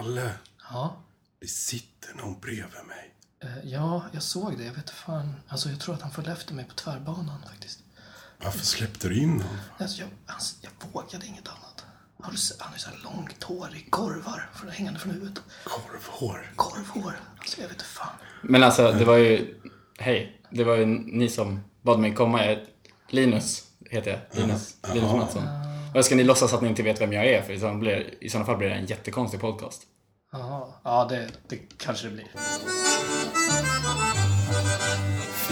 Palle, Ja. det sitter någon bredvid mig. Eh, Ja, jag såg det. Jag vet inte fan. Alltså, jag tror att han följde efter mig på tvärbanan faktiskt. Varför släppte du in honom? Alltså, jag, alltså, jag vågade inget annat. Har du sett? Han har ju så här långt hår i korvar från, hängande från huvudet. Korvhår. Korvhår. Alltså, jag vet inte fan. Men alltså, det var ju... Hej. Det var ju ni som bad mig komma. Jag- Linus heter jag. Linus, Linus Mattsson. Och ska ni låtsas att ni inte vet vem jag är? För i sådana, blir, i sådana fall blir det en jättekonstig podcast. Jaha. Ja, det, det kanske det blir.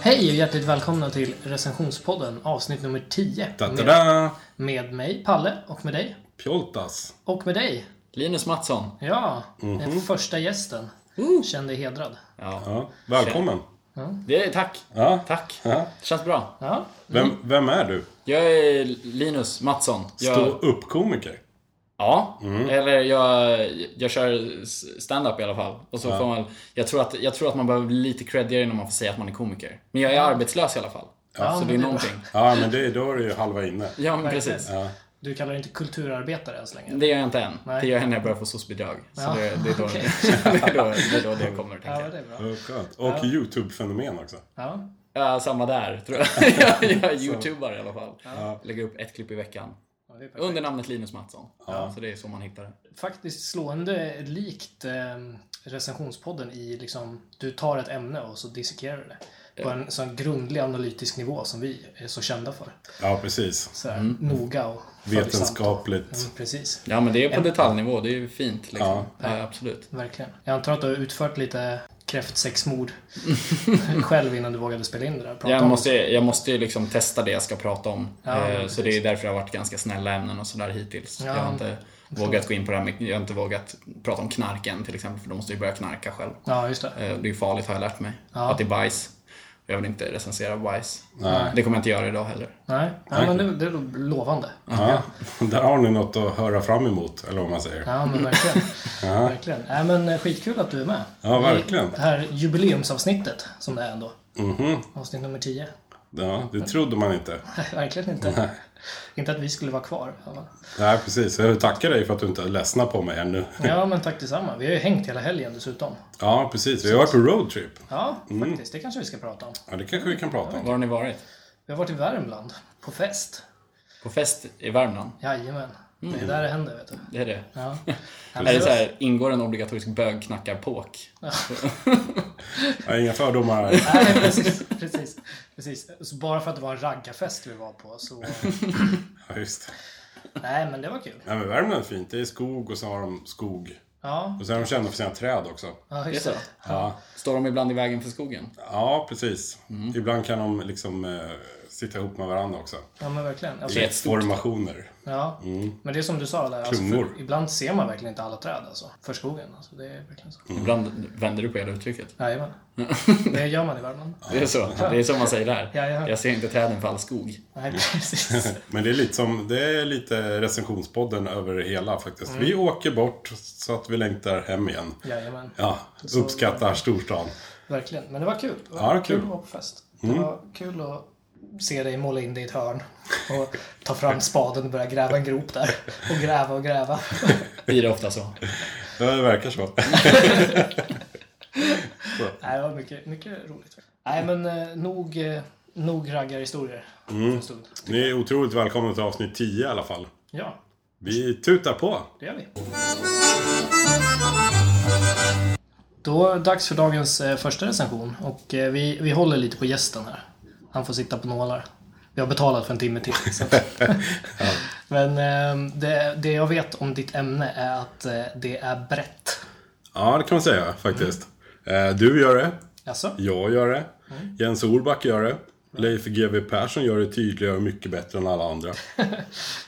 Hej och hjärtligt välkomna till recensionspodden avsnitt nummer 10. Med, med mig, Palle, och med dig. Pjoltas. Och med dig. Linus Mattsson. Ja, den första gästen. Känn dig hedrad. Ja. Ja, välkommen. Det, tack. Ja. Tack. Ja. Det känns bra. Ja, Vem, vem är du? Jag är Linus Mattsson. Jag, Stå upp-komiker? Ja, eller jag, jag kör stand-up i alla fall. Och så får man, jag, tror att, jag tror att man behöver bli lite creddigare när man får säga att man är komiker. Men jag är arbetslös i alla fall. Ja, så det är någonting. Ja, men det, då är du ju halva inne. Ja, men precis. Ja. du kallar dig inte kulturarbetare än så länge? Det gör jag inte än. Nej. Det gör jag när jag börjar få SOS-bidrag. Så Ja, det, det, är då, det, är då, det är då det kommer, tänker Ja, jag. det är bra. Ja, skönt. Och YouTube-fenomen också. Ja, Ja, samma där, tror jag. jag är youtubar i alla fall. Lägger upp ett klipp i veckan. Ja, det. Under namnet Linus Mattsson. Så det är så man hittar det. Faktiskt slående likt eh, recensionspodden i liksom, du tar ett ämne och så dissekerar du det. På en sån grundlig analytisk nivå som vi är så kända för. Ja, precis. Så här, Noga och. Vetenskapligt. Mm, precis, Ja, men det är på detaljnivå. Det är ju fint liksom. Ja, absolut. verkligen. Jag antar att du har utfört lite kräftsexmord själv innan du vågade spela in det där. Jag måste, jag måste ju liksom testa det jag ska prata om. Ja, Eh, så det är därför det har varit ganska snälla ämnen och sådär hittills. Ja, jag har inte vågat gå in på det här med, jag har inte vågat prata om knark än till exempel, för då måste jag börja knarka själv. Ja, just det. Eh, Det är ju farligt har jag lärt mig. Ja. Att det är bajs. Jag vill inte recensera bajs. Nej. Det kommer jag inte göra idag heller. Nej, Nej men det, det är lovande. Ja, där har ni något att höra fram emot, eller vad man säger. Ja, men verkligen. verkligen. Nej, men eh, skitkul att du är med. Ja, verkligen. I det här jubileumsavsnittet, som det är ändå. Mhm. Avsnitt nummer 10. Ja, det trodde man inte. Nej, verkligen inte. Inte att vi skulle vara kvar. Nej, precis. Jag tackar dig för att du inte ledsnar på mig ännu. Ja, men tack detsamma. Vi har ju hängt hela helgen dessutom. Ja, precis. Vi har varit på roadtrip. Ja, faktiskt. Det kanske vi ska prata om. Ja, det kanske vi kan prata om. Var har ni varit? Vi har varit i Värmland. På fest. På fest i Värmland? Jajamän. Det är där det händer, vet du. Det är det. Ja. Är det så här, ingår en obligatorisk bögknackarpåk? Jag har inga fördomar. Nej, precis. precis, precis. Så bara för att det var en raggarfest vi var på så... Ja, just det. Nej, men det var kul. Ja, men Värmland är fint. Det är skog och så har de skog. Ja, Och så är de kända för sina träd också. ja just Det? Ja, Står de ibland i vägen för skogen? ja precis. Ibland kan de liksom eh, sitta ihop med varandra också. Ja, men verkligen. Alltså, formationer. Ja, men det är som du sa där. Alltså, för, ibland ser man verkligen inte alla träd alltså, för skogen. Alltså, det är verkligen så. Ibland vänder du på hela uttrycket. Jajamän. Det gör man i Värmland. Det är så. Det är så man säger där. Ja, ja. Jag ser inte träden för all skog. Nej, precis. Men det är lite som, det är lite recensionspodden över hela faktiskt. Vi åker bort så att vi längtar hem igen. Jajamän. Ja, uppskattar storstan. Verkligen. Men det var kul. Det var Ja, kul kul. att vara på fest. Det var kul att se dig måla in dig i ett hörn. Och ta fram spaden och börja gräva en grop där. Och gräva och gräva. Blir det ofta så? Ja, det verkar så. Nej, det var mycket, mycket roligt. Nej, men eh, nog, eh, nog raggarhistorier stund. Ni är otroligt välkomna till avsnitt 10 i alla fall. Ja, Vi tutar på. det gör vi. Då är det dags för dagens eh, första recension. Och vi, vi håller lite på gästen här. Han får sitta på nålar. Vi har betalat för en timme till. Så. Men eh, det, det jag vet om ditt ämne är att eh, det är brett. Ja, det kan man säga faktiskt. Eh, Du gör det. Alltså? Jag gör det. Jens Orback gör det. Leif GW Persson gör det tydligare och mycket bättre än alla andra.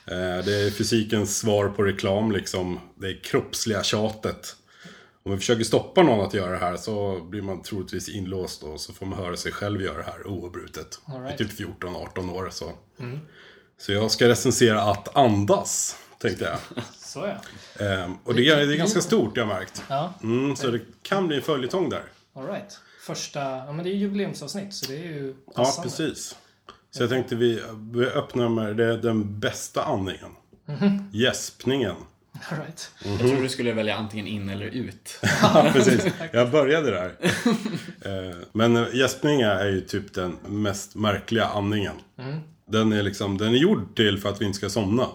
Eh, Det är fysikens svar på reklam liksom. Det är kroppsliga tjatet. Om vi försöker stoppa någon att göra det här så blir man troligtvis inlåst och så får man höra sig själv göra det här oavbrutet. All right. I typ 14-18 år så. Så jag ska recensera att andas, tänkte jag. Så ja. Ehm, och det är, det är ganska stort, jag har märkt. Ja, Mm, så det kan bli en följetong där. alright. Första, ja men det är jubileumsavsnitt så det är ju Ja, passande. precis. Så jag tänkte vi, vi öppnar med det, den bästa andningen. Gäspningen. Alright. Jag tror du skulle välja antingen in eller ut. Ja, precis. Jag började där. Eh, Men eh, gäspning är ju typ den mest märkliga andningen. Den är liksom, den är gjord till för att vi inte ska somna.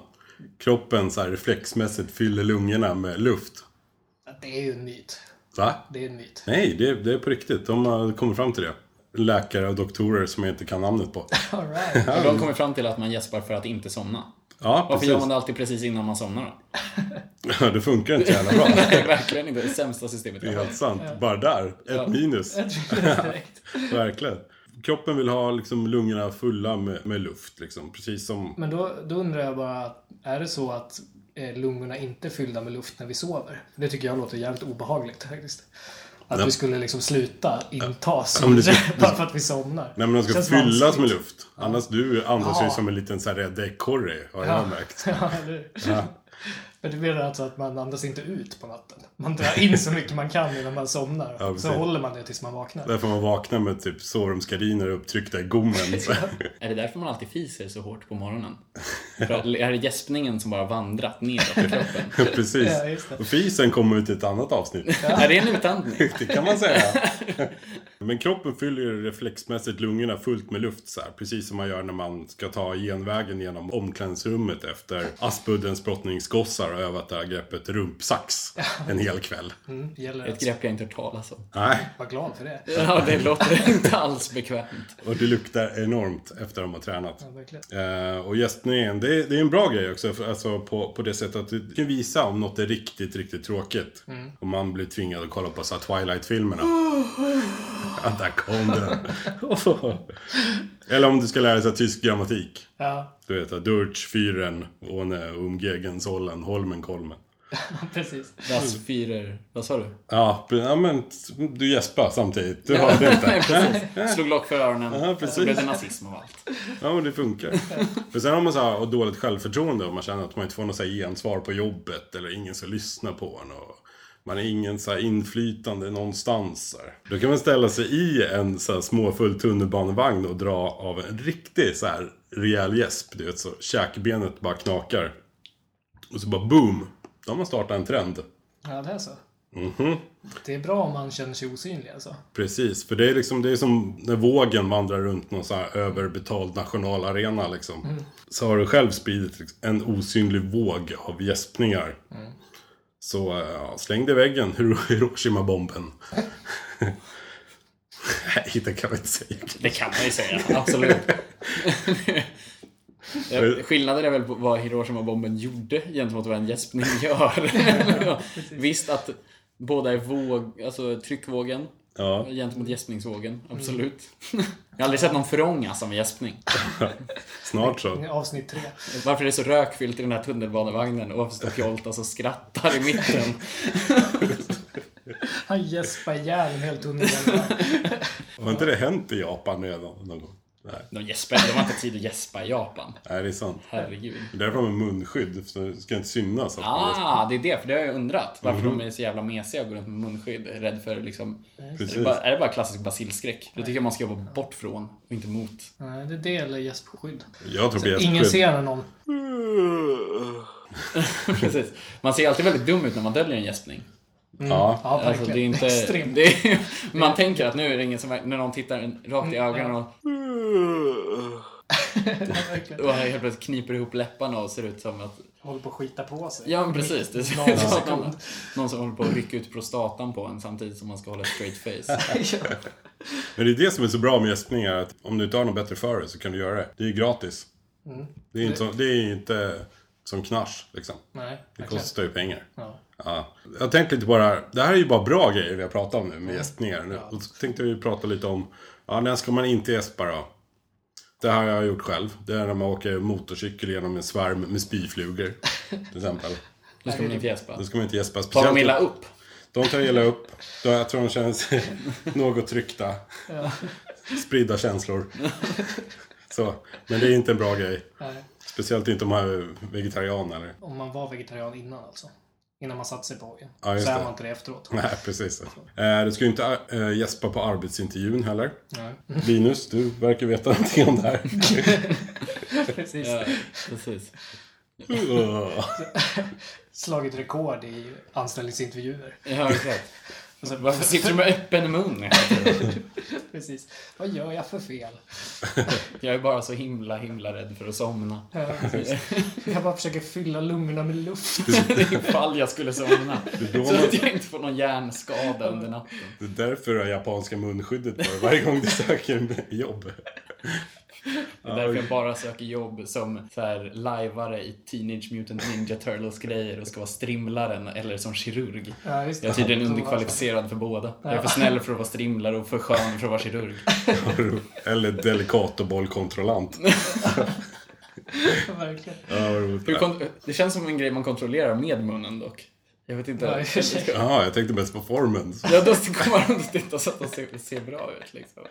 Kroppen så här reflexmässigt fyller lungorna med luft. Det är ju en myt. Va? Det är en myt. Nej, det, det är på riktigt. De har kommit fram till det. Läkare och doktorer som jag inte kan namnet på. Alright. Och de kommer fram till att man gäspar för att inte somna. Ja, Varför precis. gör man det alltid precis innan man somnar då? Ja, det funkar inte jävla bra. Nej, verkligen inte. Det sämsta systemet Det är helt sant. Bara där. Ett Ja. minus. Det direkt. Verkligen. Kroppen vill ha liksom, lungorna fulla med, med luft. Liksom. Precis som... Men då, då undrar jag bara, är det så att eh, lungorna inte är fyllda med luft när vi sover? Det tycker jag låter jävligt obehagligt faktiskt. Att Ja. vi skulle liksom sluta inta Ja, bara för att vi somnar. Nej men de ska Känns fyllas vanskligt. med luft. Annars du andas ju som en liten så här rädd ekorre, har Ja. jag märkt. Ja? Men det menar alltså att man andas inte ut på natten. Man drar in så mycket man kan innan man somnar. Ja, så håller man det tills man vaknar. Därför man vaknar med typ sovrumsgardiner upptryckta i gommen. Är det därför man alltid fiser så hårt på morgonen? För att, är det gäspningen som bara vandrat neråt i kroppen? Precis. Ja, just det. Och fisen kommer ut i ett annat avsnitt. Är det en utandning? Det kan man säga. Men kroppen fyller reflexmässigt lungorna fullt med luft så här. Precis som man gör när man ska ta genvägen genom omklädningsrummet efter Aspuddens brottningsgossar och övat det här greppet rumpsax en hel kväll. Mm, gäller Ett att grepp jag inte hört talas om. Nej, vara glad för det. Ja, det låter inte alls bekvämt. och det luktar enormt efter de har tränat. Ja, verkligen. Eh, och gästningen, det, är- det är en bra grej också. För, alltså på, på det sättet att du kan visa om något är riktigt, riktigt tråkigt. Om man blir tvingad att kolla på så Twilight-filmerna. ja, där kom den. Eller om du ska lära dig tysk grammatik. Ja, Du vet, Durch, Fyren, Ohne, Umgegen, Sollen, Holmen, Kolmen. precis. Das Führer... Vad sa du? Ja, ja, men du gäspar samtidigt. Du hörde inte. Slog lock för öronen. Ja, precis. Så blev det nazism och allt. Ja, men det funkar. För sen har man så här och dåligt självförtroende och man känner att man inte får något så här gensvar på jobbet eller ingen som lyssnar på en. Och man har ingen så här inflytande någonstans. Då kan man ställa sig i en så här småfull tunnelbanevagn och dra av en riktig så här rejäl gäsp. Du vet, så käkbenet bara knakar. Och så bara boom! Då har man startat en trend. Ja, det är så. Mhm. Det är bra om man känner sig osynlig alltså. Precis, för det är liksom det är som när vågen vandrar runt någon så här överbetald nationalarena liksom. Så har du själv spridit en osynlig våg av gäspningar. Så eh, ja, släng det i väggen, Hiro- Hiroshima-bomben. Nej, det kan man inte säga. Det kan man ju säga, absolut. Skillnaden är väl på vad Hiroshima-bomben gjorde gentemot vad en gäspning gör. Visst att båda är våg, alltså tryckvågen Ja, gentemot gäspningsvågen, absolut. Jag har aldrig sett någon förångas av en gäspning. snart så. Avsnitt tre. Varför är det så rökfyllt i den här tunnelbanevagnen och varför står Pjolt och så skrattar i mitten? Han gäspar ihjäl en hel tunnelbana. Har inte det hänt i Japan redan någon gång? Nej, De gäspar, de har inte tid att gäspa i Japan. Nej det är sant. Herregud. Det är därför de har munskydd, så det ska inte synas man. Ah, det är det, för det har jag undrat. Varför de är så jävla mesiga och går runt med munskydd. Rädd för liksom... Är det, bara, är det bara klassisk basilskräck? Det tycker jag man ska jobba bort från och inte mot. Nej, det är det eller gäspskydd. Jag tror på Ingen ser när någon... Precis. Man ser alltid väldigt dum ut när man döljer en gäspning. Ja, Ja, verkligen. Alltså, det är inte, Extremt. det är, man tänker att nu är det ingen som... När någon tittar rakt i ögonen och, och helt plötsligt kniper ihop läpparna och ser ut som att... Håller på att skita på sig. Ja, men precis. Det är Någon som någon, någon som håller på att rycka ut prostatan på en samtidigt som man ska hålla ett straight face. ja. Men det är det som är så bra med gäspningar, att om du inte har något bättre för dig så kan du göra det. Det är ju gratis. Det, är inte så, det är inte som knars, liksom. Nej, Det kostar ju pengar. Ja. Ja. Jag tänkte lite på det här. Det här är ju bara bra grejer vi har pratat om nu med gäspningar. Nu. Och så tänkte vi prata lite om, ja, när ska man inte gäspa då? Det här har jag gjort själv. Det är när man åker motorcykel genom en svärm med spyflugor. Till exempel. Nu ska man inte gäspa. Då ska man inte gäspa. Tar de illa upp? De tar illa upp. Då jag tror de känner sig något tryckta. Ja. Spridda känslor. Så. Men det är inte en bra grej. Nej. Speciellt inte om man är vegetarian eller... Om man var vegetarian innan alltså. Innan man satte sig på vågen. Ja, så är det. man inte det efteråt. Nej, precis. Eh, du ska ju inte äh, gäspa på arbetsintervjun heller. Nej. Linus, du verkar veta någonting om det här. Precis. Ja, precis. Slagit rekord i anställningsintervjuer. Ja, exakt. Varför sitter du med öppen mun? Precis. Vad gör jag för fel? Jag är bara så himla, himla rädd för att somna. Ja. Jag bara försöker fylla lungorna med luft. Ifall jag skulle somna. Så att jag inte får någon hjärnskada under natten. Det är därför du har japanska munskyddet på varje gång du söker jobb. Det är därför jag bara söker jobb som så här lajvare i Teenage Mutant Ninja Turtles grejer och ska vara strimlaren eller som kirurg. Ja, just det. Jag är tydligen underkvalificerad för båda. Jag är för snäll för att vara strimlare och för skön för att vara kirurg. Eller delicatobollkontrollant. Verkligen. Ja, det känns som en grej man kontrollerar med munnen dock. Jag vet inte. Sig. Jaha, jag tänkte mest på formen. Ja, då kommer och tittar så att de ser, ser bra ut liksom.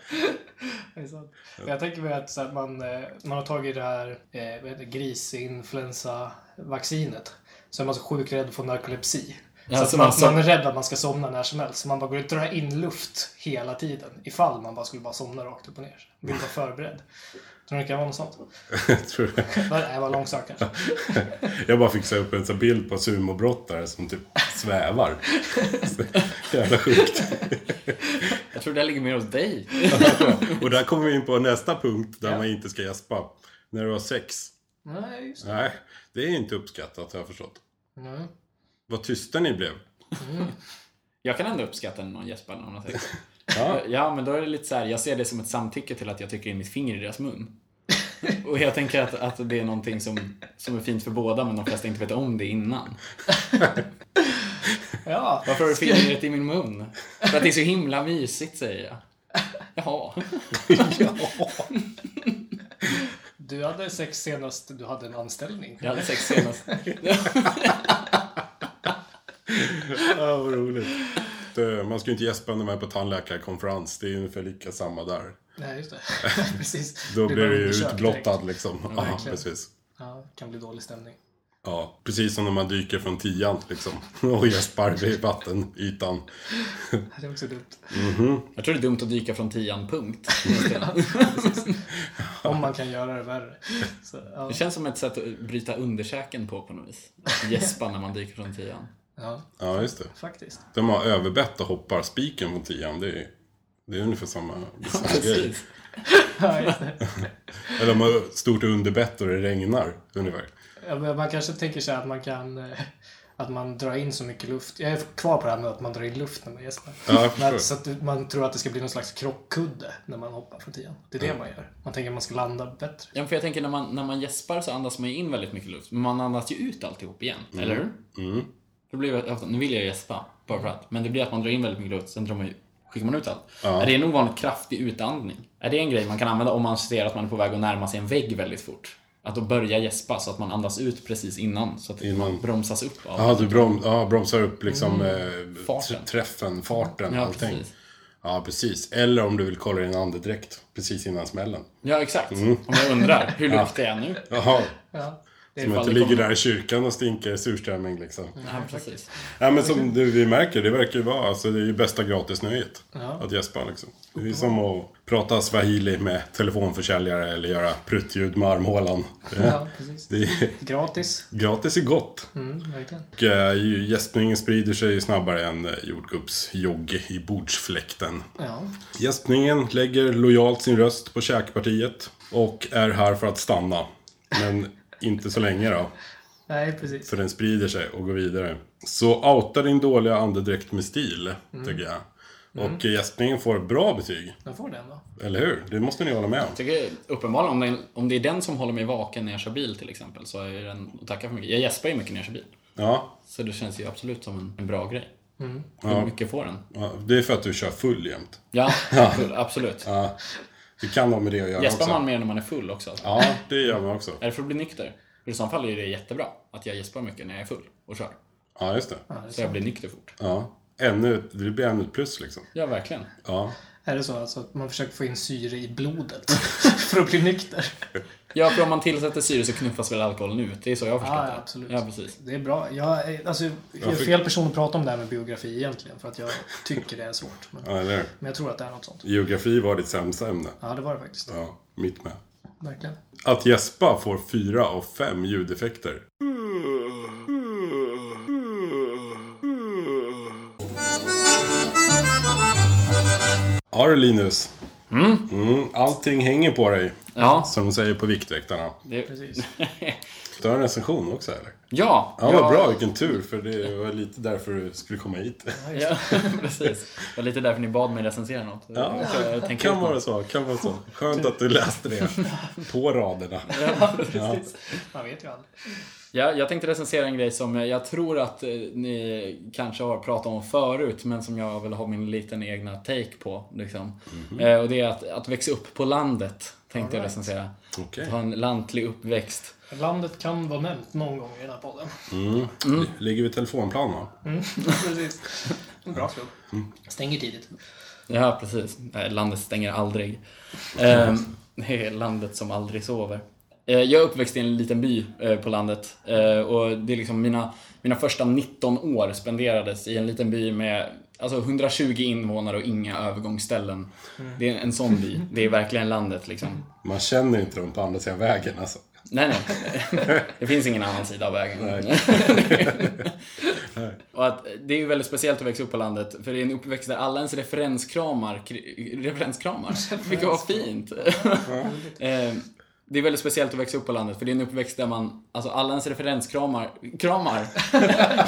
Jag tänker mig att så att man, eh, man har tagit det här eh, grisinfluensa-vaccinet. Så är man så sjukt rädd för narkolepsi. Ja, så att så man, man så- man är rädd att man ska somna när som helst. Så man bara går och drar in luft hela tiden. Ifall man bara skulle bara somna rakt upp och ner. Vill vara förberedd. Tror du det kan vara något sånt? Jag tror det. Nej, det var långsökt kanske. Jag bara fick se upp en sån bild på sumobrottare som typ svävar. Jävla sjukt. Jag tror det ligger mer hos dig. Och där kommer vi in på nästa punkt där Ja. man inte ska gäspa. När du har sex. Nej, just det. Nej, det är inte uppskattat har jag förstått. Nej. Vad tysta ni blev. Jag kan ändå uppskatta när någon gäspar när någon har sex. Ja, Ja, men då är det lite så här, jag ser det som ett samtycke till att jag trycker in mitt finger i deras mun. Och jag tänker att, att det är någonting som, som är fint för båda, men de flesta inte vet om det innan. Ja, Varför har du fingret i min mun? För att det är så himla mysigt, säger jag. Jaha. du hade sex senast du hade en anställning. Jag hade sex senast. Ja vad roligt. Det- Man ska ju inte gäspa när man är på tandläkarkonferens. Det är ungefär lika samma där. Nej, just det. Precis. Då Blir du ju utblottad direkt. liksom. Ja, Ja, precis. Ja, det kan bli dålig stämning. Ja, precis som när man dyker från tian liksom. Och gäspar vid vattenytan. Det är också dumt. Jag tror det är dumt att dyka från tian, punkt. Om man kan göra det värre. Så, ja. Det känns som ett sätt att bryta underkäken på, på något vis. Att gäspa när man dyker från tian. Ja, Ja, just det. faktiskt. De har överbett och hoppar spiken från tian. Det är, det är ungefär samma, samma grej. Precis. Ja, just det. Eller de har stort underbett och det regnar. Ungefär. Ja, men man kanske tänker sig att man kan... eh, Att man drar in så mycket luft. Jag är kvar på det här med att man drar in luft när man gäspar. Ja, Men, så att man tror att det ska bli någon slags krockkudde när man hoppar från tian. Det är det man gör. Man tänker att man ska landa bättre. Ja, för jag tänker när man, när man gäspar så andas man ju in väldigt mycket luft. Men man andas ju ut alltihop igen, eller hur? Mm. Då blir det, nu vill jag gäspa, bara för att. Men det blir att man drar in väldigt mycket luft, sen drar man skickar man ut allt. Ja. Är det en ovanligt kraftig utandning? Är det en grej man kan använda om man ser att man är på väg att närma sig en vägg väldigt fort? Att då börja gäspa så att man andas ut precis innan, så att Innan. man bromsas upp av Ja, du brom, ja, bromsar upp liksom eh, Farten. tr- träffen, farten, Ja, allting. precis. Ja, precis. Eller om du vill kolla din andedräkt precis innan smällen. Ja, exakt. Mm. Om jag undrar, hur luktar jag nu? Jaha, Ja. Som det ligger kommer- där i kyrkan och stinker surströmming liksom. Ja, precis. Ja, men som du, vi märker, det verkar ju vara, alltså det är ju bästa gratisnöjet. Ja. Att gäspa liksom. Det är som att prata swahili med telefonförsäljare eller göra pruttljud med armhålan. Ja, precis. det är Gratis. gratis är gott. Mm, verkligen. Och äh, gäspningen sprider sig snabbare än äh, jordgubbsjogg i bordsfläkten. Ja. Gäspningen lägger lojalt sin röst på käkpartiet och är här för att stanna. Men inte så länge då, Nej, precis. för den sprider sig och går vidare. Så outa din dåliga andedräkt med stil, tycker jag. Och gäspningen får bra betyg, Jag får den då. eller hur? Det måste ni hålla med om. Jag tycker uppenbarligen, om det, om det är den som håller mig vaken när jag kör bil till exempel, så är den att tacka för mycket. Jag gäspar ju mycket när jag kör bil. Ja, Så det känns ju absolut som en, en bra grej. Hur Ja. mycket får den? ja, det är för att du kör full jämt. Ja, full, absolut. Ja, det kan ha med det att göra Gäspar också. man mer när man är full också? Ja, det gör man också. Är det för att bli nykter? För I så fall är det jättebra att jag gäspar mycket när jag är full och kör. Ja, just det. Ja, det Så jag blir nykter fort. Ja. ännu, det blir ännu ett plus liksom. Ja, verkligen. Ja. Är det så alltså att man försöker få in syre i blodet för att bli nykter? Ja, för om man tillsätter syre så knuffas väl alkoholen ut. Det är så jag har förstått Ja, det. ja, absolut. Ja, precis. Det är bra. Jag, är- alltså, jag är fel person att prata om det här med biografi egentligen. För att jag tycker det är svårt. Men, ja, eller men jag tror att det är något sånt. Geografi var ditt sämsta ämne. Ja, det var det faktiskt. Ja, mitt med. Verkligen. Att gäspa får fyra av fem ljudeffekter. Ja du Linus. Mm, allting hänger på dig. Ja, Som de säger på Viktväktarna. det... Precis. Du har en recension också eller? Ja, Ja, vad bra. Vilken tur. För det var lite därför du skulle komma hit. Ja, precis. Det var lite därför ni bad mig recensera något. Ja, jag Kan vara så. Kan vara så. Skönt att du läste det. På raderna. Ja. Man vet ju aldrig. Ja, jag tänkte recensera en grej som jag, jag tror att eh, ni kanske har pratat om förut, men som jag vill ha min liten egna take på. Liksom. Eh, och det är att, att växa upp på landet, tänkte jag right. recensera. Okej. Ha en lantlig uppväxt. Landet kan vara nämnt någon gång i den här podden. Mm. Ligger vid telefonplan va? Precis. Bra klubb. Stänger tidigt. Ja, precis. Nej, landet stänger aldrig. Eh, det är landet som aldrig sover. Eh, jag är uppväxt i en liten by eh, på landet. Eh, och det är liksom mina, mina första 19 år spenderades i en liten by med alltså 120 invånare och inga övergångsställen. Det är en sån by. Det är verkligen landet liksom. Man känner inte dem på andra sidan vägen alltså. Nej, nej. Det finns ingen annan sida av vägen. och att det är ju väldigt speciellt att växa upp på landet, för det är en uppväxt där alla ens referenskramar, referenskramar, vilket var fint. Det är väldigt speciellt att växa upp på landet, för det är en uppväxt där man, alltså alla ens referenskramar, kramar.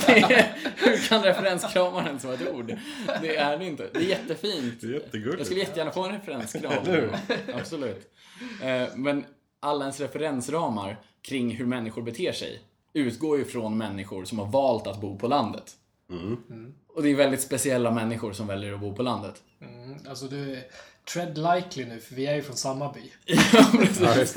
Det är, hur kan referenskramar ens vara ett ord? Det är det inte. Det är jättefint. Det är jättegulligt. Jag skulle jättegärna få en referenskram. Absolut. Eh, Men alla ens referensramar kring hur människor beter sig utgår ju från människor som har valt att bo på landet. Mm. Och det är väldigt speciella människor som väljer att bo på landet. Mm, alltså du, tread lightly nu, för vi är ju från samma by. Ja, det.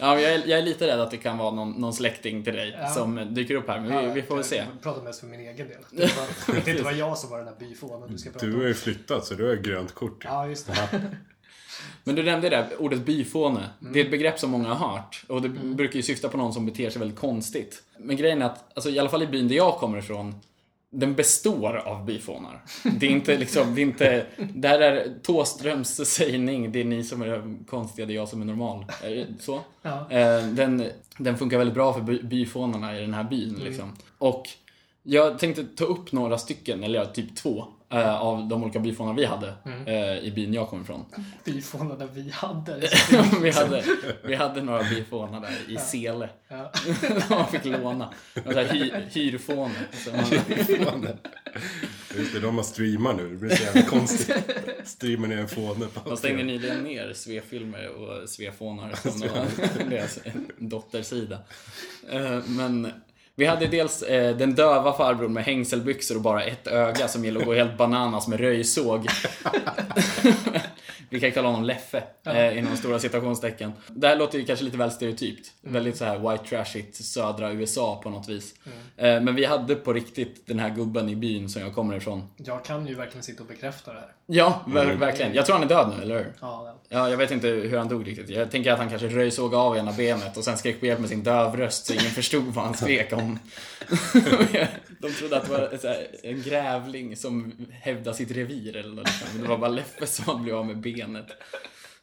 Ja, jag, är, jag är lite rädd att det kan vara någon, någon släkting till dig Ja. som dyker upp här, men vi, vi får väl se. Jag pratar mest för min egen del. Det var, det inte var jag som var den där byfånen du ska prata Du har om. ju flyttat så du har grönt kort. Ja, just det. Men du nämnde det ordet byfåne. Mm. Det är ett begrepp som många har hört. Och det brukar ju syfta på någon som beter sig väldigt konstigt. Men grejen är att, alltså, i alla fall i byn där jag kommer ifrån, den består av byfånar. Det är inte liksom, det är inte, där är Tåströms sägning, det är ni som är konstiga, det är jag som är normal. Så? Ja. Eh, Den, den funkar väldigt bra för by, byfånarna i den här byn. Liksom. Och jag tänkte ta upp några stycken, eller ja, typ två, eh, av de olika byfånar vi hade eh, i byn jag kommer ifrån. Byfånarna vi hade. vi, hade, vi hade några byfånar där i Sele. Ja. man fick låna. Där hy, hyrfåne. Så man, Just det, de har streamat nu. Det blir så jävla konstigt. Streamar ner en fåne de stängde nyligen ner Svefilmer och Svefånar som var deras dottersida. Eh, Men vi hade dels eh, den döva farbrorn med hängselbyxor och bara ett öga som gillade att gå helt bananas med röjsåg. Vi kan kalla honom Leffe eh, inom stora citationstecken. Det här låter ju kanske lite väl stereotypt. Väldigt så här white trashigt södra USA på något vis. Eh, men vi hade på riktigt den här gubben i byn som jag kommer ifrån. Jag kan ju verkligen sitta och bekräfta det här. Ja, ver- verkligen. Jag tror han är död nu, eller hur? Ja, ja. Ja, jag vet inte hur han dog riktigt. Jag tänker att han kanske röjsåg av ena benet och sen skrek på hjälp med sin dövröst så ingen förstod vad han skrek om. De trodde att det var här, en grävling som hävdade sitt revir eller något. Men det var bara Leffe som blivit av med benet.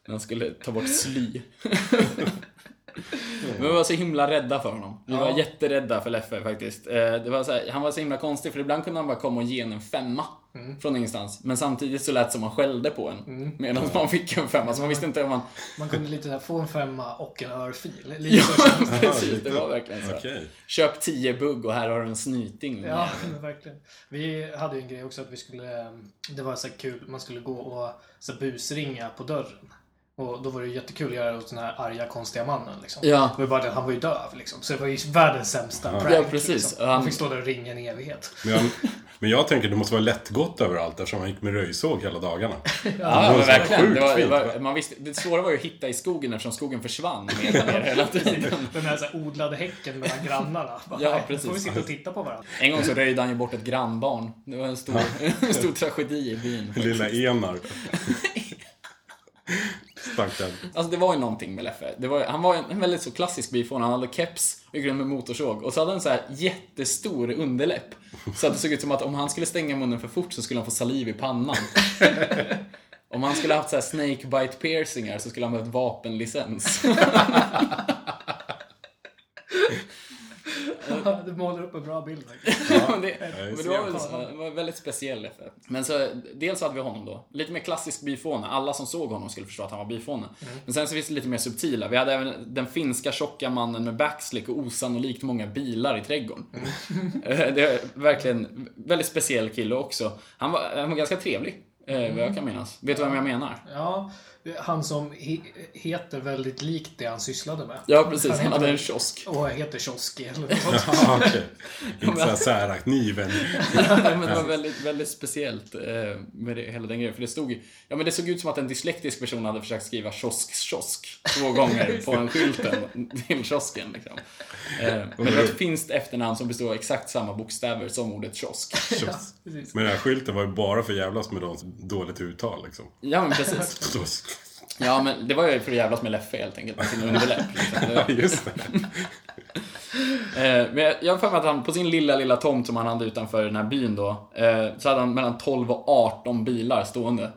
När han skulle ta bort sly. Men vi var så himla rädda för honom. Vi var Ja. jätterädda för Leffe faktiskt. Eh, var här, han var så himla konstig för ibland kunde han bara komma och ge en en femma. Från ingenstans. Men samtidigt så lät det som han skällde på en. Medan man fick en femma. Så man visste inte om man... Man kunde lite så här, få en femma och en örfil. Lite Ja, så precis. Det var verkligen så. Okej. Köp 10 bugg och här har du en snyting. Ja, men verkligen. Vi hade ju en grej också att vi skulle... Det var så kul, man skulle gå och så busringa på dörren. Och då var det jättekul att göra åt den här arga, konstiga mannen. Liksom. Ja. Det var bara det han var ju döv. Liksom. Så det var ju världens sämsta prank. Ja, precis. Liksom. Han- fick stå där och ringa en evighet. Men jag, men jag tänker det måste vara lättgått överallt eftersom han gick med röjsåg hela dagarna. Ja, Det men verkligen. Det, var, det, var, man visste, det svåra var ju att hitta i skogen eftersom skogen försvann mer och mer hela tiden. Den här, så här odlade häcken mellan grannarna. Bara, Ja, precis. Nu får vi sitta och titta på varandra. En gång så röjde han ju bort ett grannbarn. Det var en stor, en stor tragedi i byn. Lilla Enar. Stackarn. Alltså det var ju någonting med Leffe. Det var, han var en, en väldigt så klassisk byfåne. Han hade keps och gick runt med motorsåg. Och så hade han så här jättestor underläpp. Så att det såg ut som att om han skulle stänga munnen för fort så skulle han få saliv i pannan. om han skulle haft så här snakebite piercingar så skulle han behövt vapenlicens. Du målar upp en bra bild. faktiskt. men det, men det var, väl var väldigt speciell Leffe. Men så, dels hade vi honom då. Lite mer klassisk byfåne. Alla som såg honom skulle förstå att han var byfåne. Men sen så finns det lite mer subtila. Vi hade även den finska tjocka mannen med backslick och osannolikt många bilar i trädgården. Eh, det är verkligen väldigt speciell kille också. Han var, han var ganska trevlig. eh, Vad jag kan minnas. Vet du vem jag menar? Ja, han som he heter väldigt likt det han sysslade med. Ja, precis. Han Han heter hade en kiosk. Och heter Kioski eller något. Ja, okej. Inte såhär särakniven. men det var väldigt, väldigt speciellt eh, med det, hela den grejen. För det stod ja men det såg ut som att en dyslektisk person hade försökt skriva kiosk, kiosk två gånger på en skylten till kiosken. Liksom. Eh, men det var ett finskt efternamn som bestod av exakt samma bokstäver som ordet kiosk. Precis. Men den här skylten var ju bara för jävlas med de dåligt uttal liksom. Ja men precis. Ja men det var ju för att jävlas med Leffe helt enkelt, med sin underläpp. Liksom. Det var- Just det. Eh, men jag har för mig att han på sin lilla, lilla tomt som han hade utanför den här byn då, eh, så hade han mellan 12 och 18 bilar stående.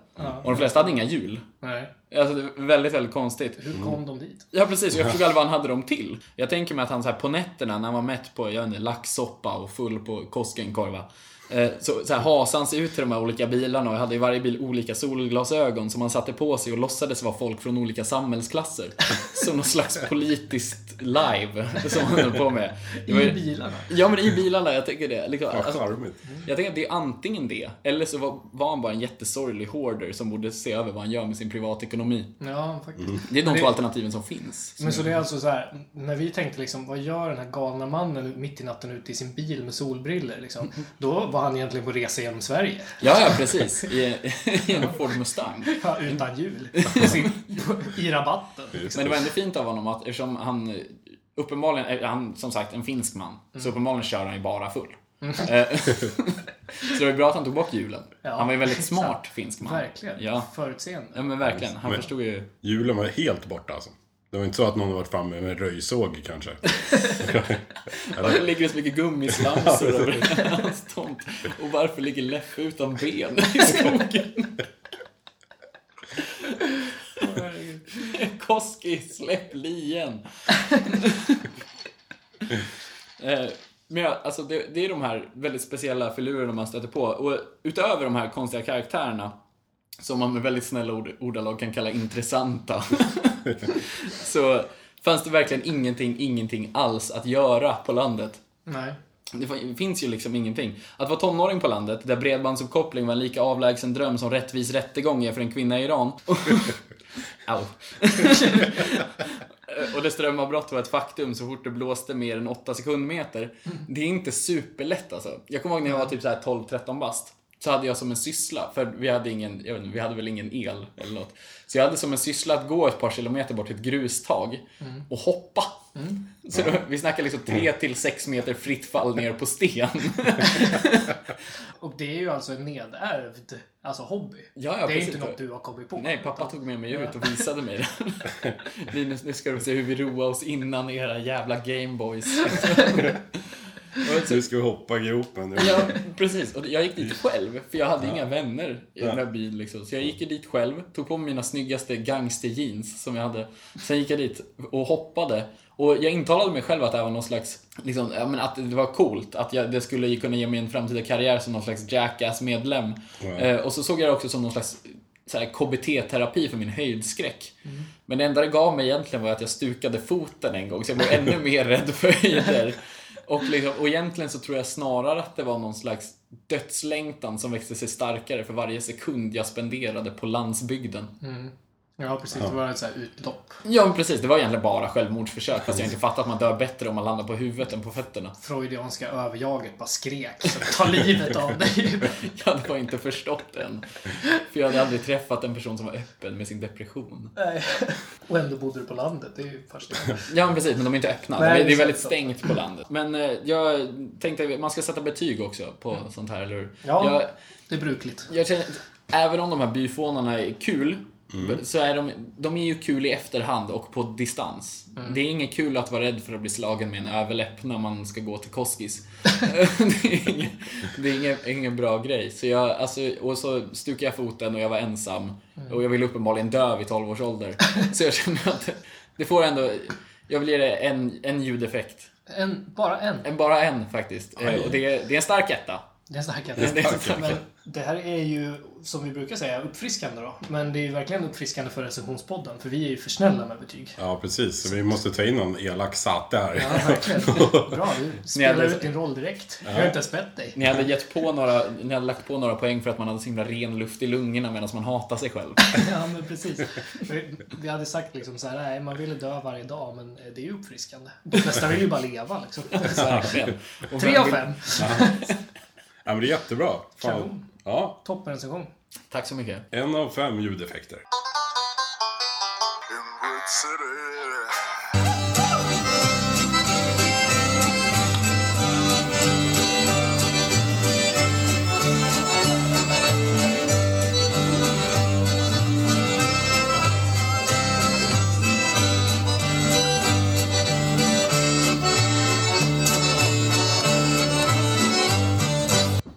Och de flesta hade inga hjul. Nej. Alltså det är väldigt, väldigt konstigt. Hur kom de dit? Ja precis, jag förstod aldrig vad han hade dem till. Jag tänker mig att han så här på nätterna när han var mätt på, jag vet inte, laxsoppa och full på Koskenkorva. Eh, Så, så här hasade han sig ut till de här olika bilarna och hade i varje bil olika solglasögon som han satte på sig och låtsades vara folk från olika samhällsklasser. Som någon slags politiskt live som han höll på med. Var I ju- bilarna? Ja men i bilarna, jag tänker det. Liksom, Vad alltså, jag tänker att det är antingen det, eller så var, var han bara en jättesorglig hoarder som borde se över vad han gör med sin privatekonomi. Ja, faktiskt. Det är de två det- alternativen som finns. Men så det är alltså så här, när vi tänkte liksom, vad gör den här galna mannen mitt i natten ute i sin bil med solbriller liksom? Då var han egentligen på resa genom Sverige. Ja, ja precis. I, I en Ford Mustang. Ja, utan hjul. I rabatten. Just Men det var ändå fint av honom att eftersom han uppenbarligen är han som sagt en finsk man. Så uppenbarligen kör han ju bara full. Eh, så det var bra att han tog bort hjulen. Ja, han var ju väldigt smart finsk man. Verkligen. Ja. Förutseende. ja, men verkligen. Han Men- förstod ju. Julen var helt borta alltså. Det var inte så att någon varit framme med en röjsåg kanske. Varför ligger det så mycket gummislamsor över hans tomt? Och varför ligger Leffe utan ben i skogen? Koski, släpp lien! Eh, Men ja, alltså det, det är de här väldigt speciella filurerna man stöter på. Och utöver de här konstiga karaktärerna, som man med väldigt snälla ord, ordalag kan kalla intressanta, så fanns det verkligen ingenting, ingenting alls att göra på landet. Nej. Det finns ju liksom ingenting. Att vara tonåring på landet, där bredbandsuppkoppling var en lika avlägsen dröm som rättvis rättegång är för en kvinna i Iran. Au. Och det strömavbrott var ett faktum så fort det blåste mer än 8 sekundmeter. Det är inte superlätt alltså. Jag kommer ihåg när jag var typ så här 12-13 bast. Så hade jag som en syssla, för vi hade ingen, jag vet inte, vi hade väl ingen el eller något. Så jag hade som en syssla att gå ett par kilometer bort till ett grustag och hoppa. Så då, vi snackar liksom 3 till 6 meter fritt fall ner på sten. Och det är ju alltså en nedärvd alltså hobby. Ja, ja, det är precis. inte något du har kommit på. Nej, pappa tog med mig ut och visade mig det. Linus, nu ska du se hur vi roar oss innan era jävla Gameboys. Nu ska vi hoppa i gropen. Ja, precis. Och jag gick dit själv, för jag hade inga vänner i den här byn. Liksom. Så jag gick dit själv, tog på mig mina snyggaste gangsterjeans som jag hade. Sen gick jag dit och hoppade. Och jag intalade mig själv att det var någon slags, liksom, ja, men att det var coolt. Att jag, det skulle kunna ge mig en framtida karriär som någon slags Jackass-medlem. Ja. Eh, och så såg jag det också som någon slags så här, KBT-terapi för min höjdskräck. Men det enda det gav mig egentligen var att jag stukade foten en gång, så jag blev ännu mer rädd för höjder. Och, liksom, och egentligen så tror jag snarare att det var någon slags dödslängtan som växte sig starkare för varje sekund jag spenderade på landsbygden. Mm. Ja, precis. Det var ett så här utlopp. Ja, men precis. Det var egentligen bara självmordsförsök. Fast jag inte fattat att man dör bättre om man landar på huvudet än på fötterna. Freudianska överjaget bara skrek så ta livet av dig. Jag hade bara inte förstått än. För jag hade aldrig träffat en person som var öppen med sin depression. Nej. Och ändå bodde du på landet. Det är ju fascinerande. Ja, men precis. Men de är inte öppna. Nej, det är det är väldigt stängt på landet. Men eh, jag tänkte, man ska sätta betyg också på sånt här, eller hur? Ja. Jag, Det är brukligt. jag känner, även om de här byfånarna är kul, så är de, de är ju kul i efterhand och på distans. Det är inget kul att vara rädd för att bli slagen med en överläpp när man ska gå till Koskis. det är ingen, det är ingen, ingen bra grej. Så jag, alltså, och så stukade jag foten och jag var ensam. Och jag ville uppenbarligen dö vid 12 års ålder. Så jag känner att det, det får ändå... Jag vill ge det en, en ljudeffekt. En, bara en. En, bara en faktiskt. Eh, Och det, är- det är en stark etta. Det är starkt. Det. Men det här är ju, som vi brukar säga, uppfriskande då. Men det är ju verkligen uppfriskande för recensionspodden. För vi är ju för snälla med betyg. Ja, precis. Så vi måste ta in någon elak sate här. Ja, verkligen. Bra, du spelar hade- ut din roll direkt. Jag har inte ens bett dig. Ni hade, gett på några, ni hade lagt på några poäng för att man hade så himla ren luft i lungorna medan man hatar sig själv. Ja, men precis. Vi- Vi hade sagt liksom så här, nej, man ville dö varje dag, men det är ju uppfriskande. De flesta vill ju bara leva liksom. Och Tre av fem. Ja, men det är jättebra. Fan. Kanon. Ja, Toppen recension. Tack så mycket. en av fem ljudeffekter.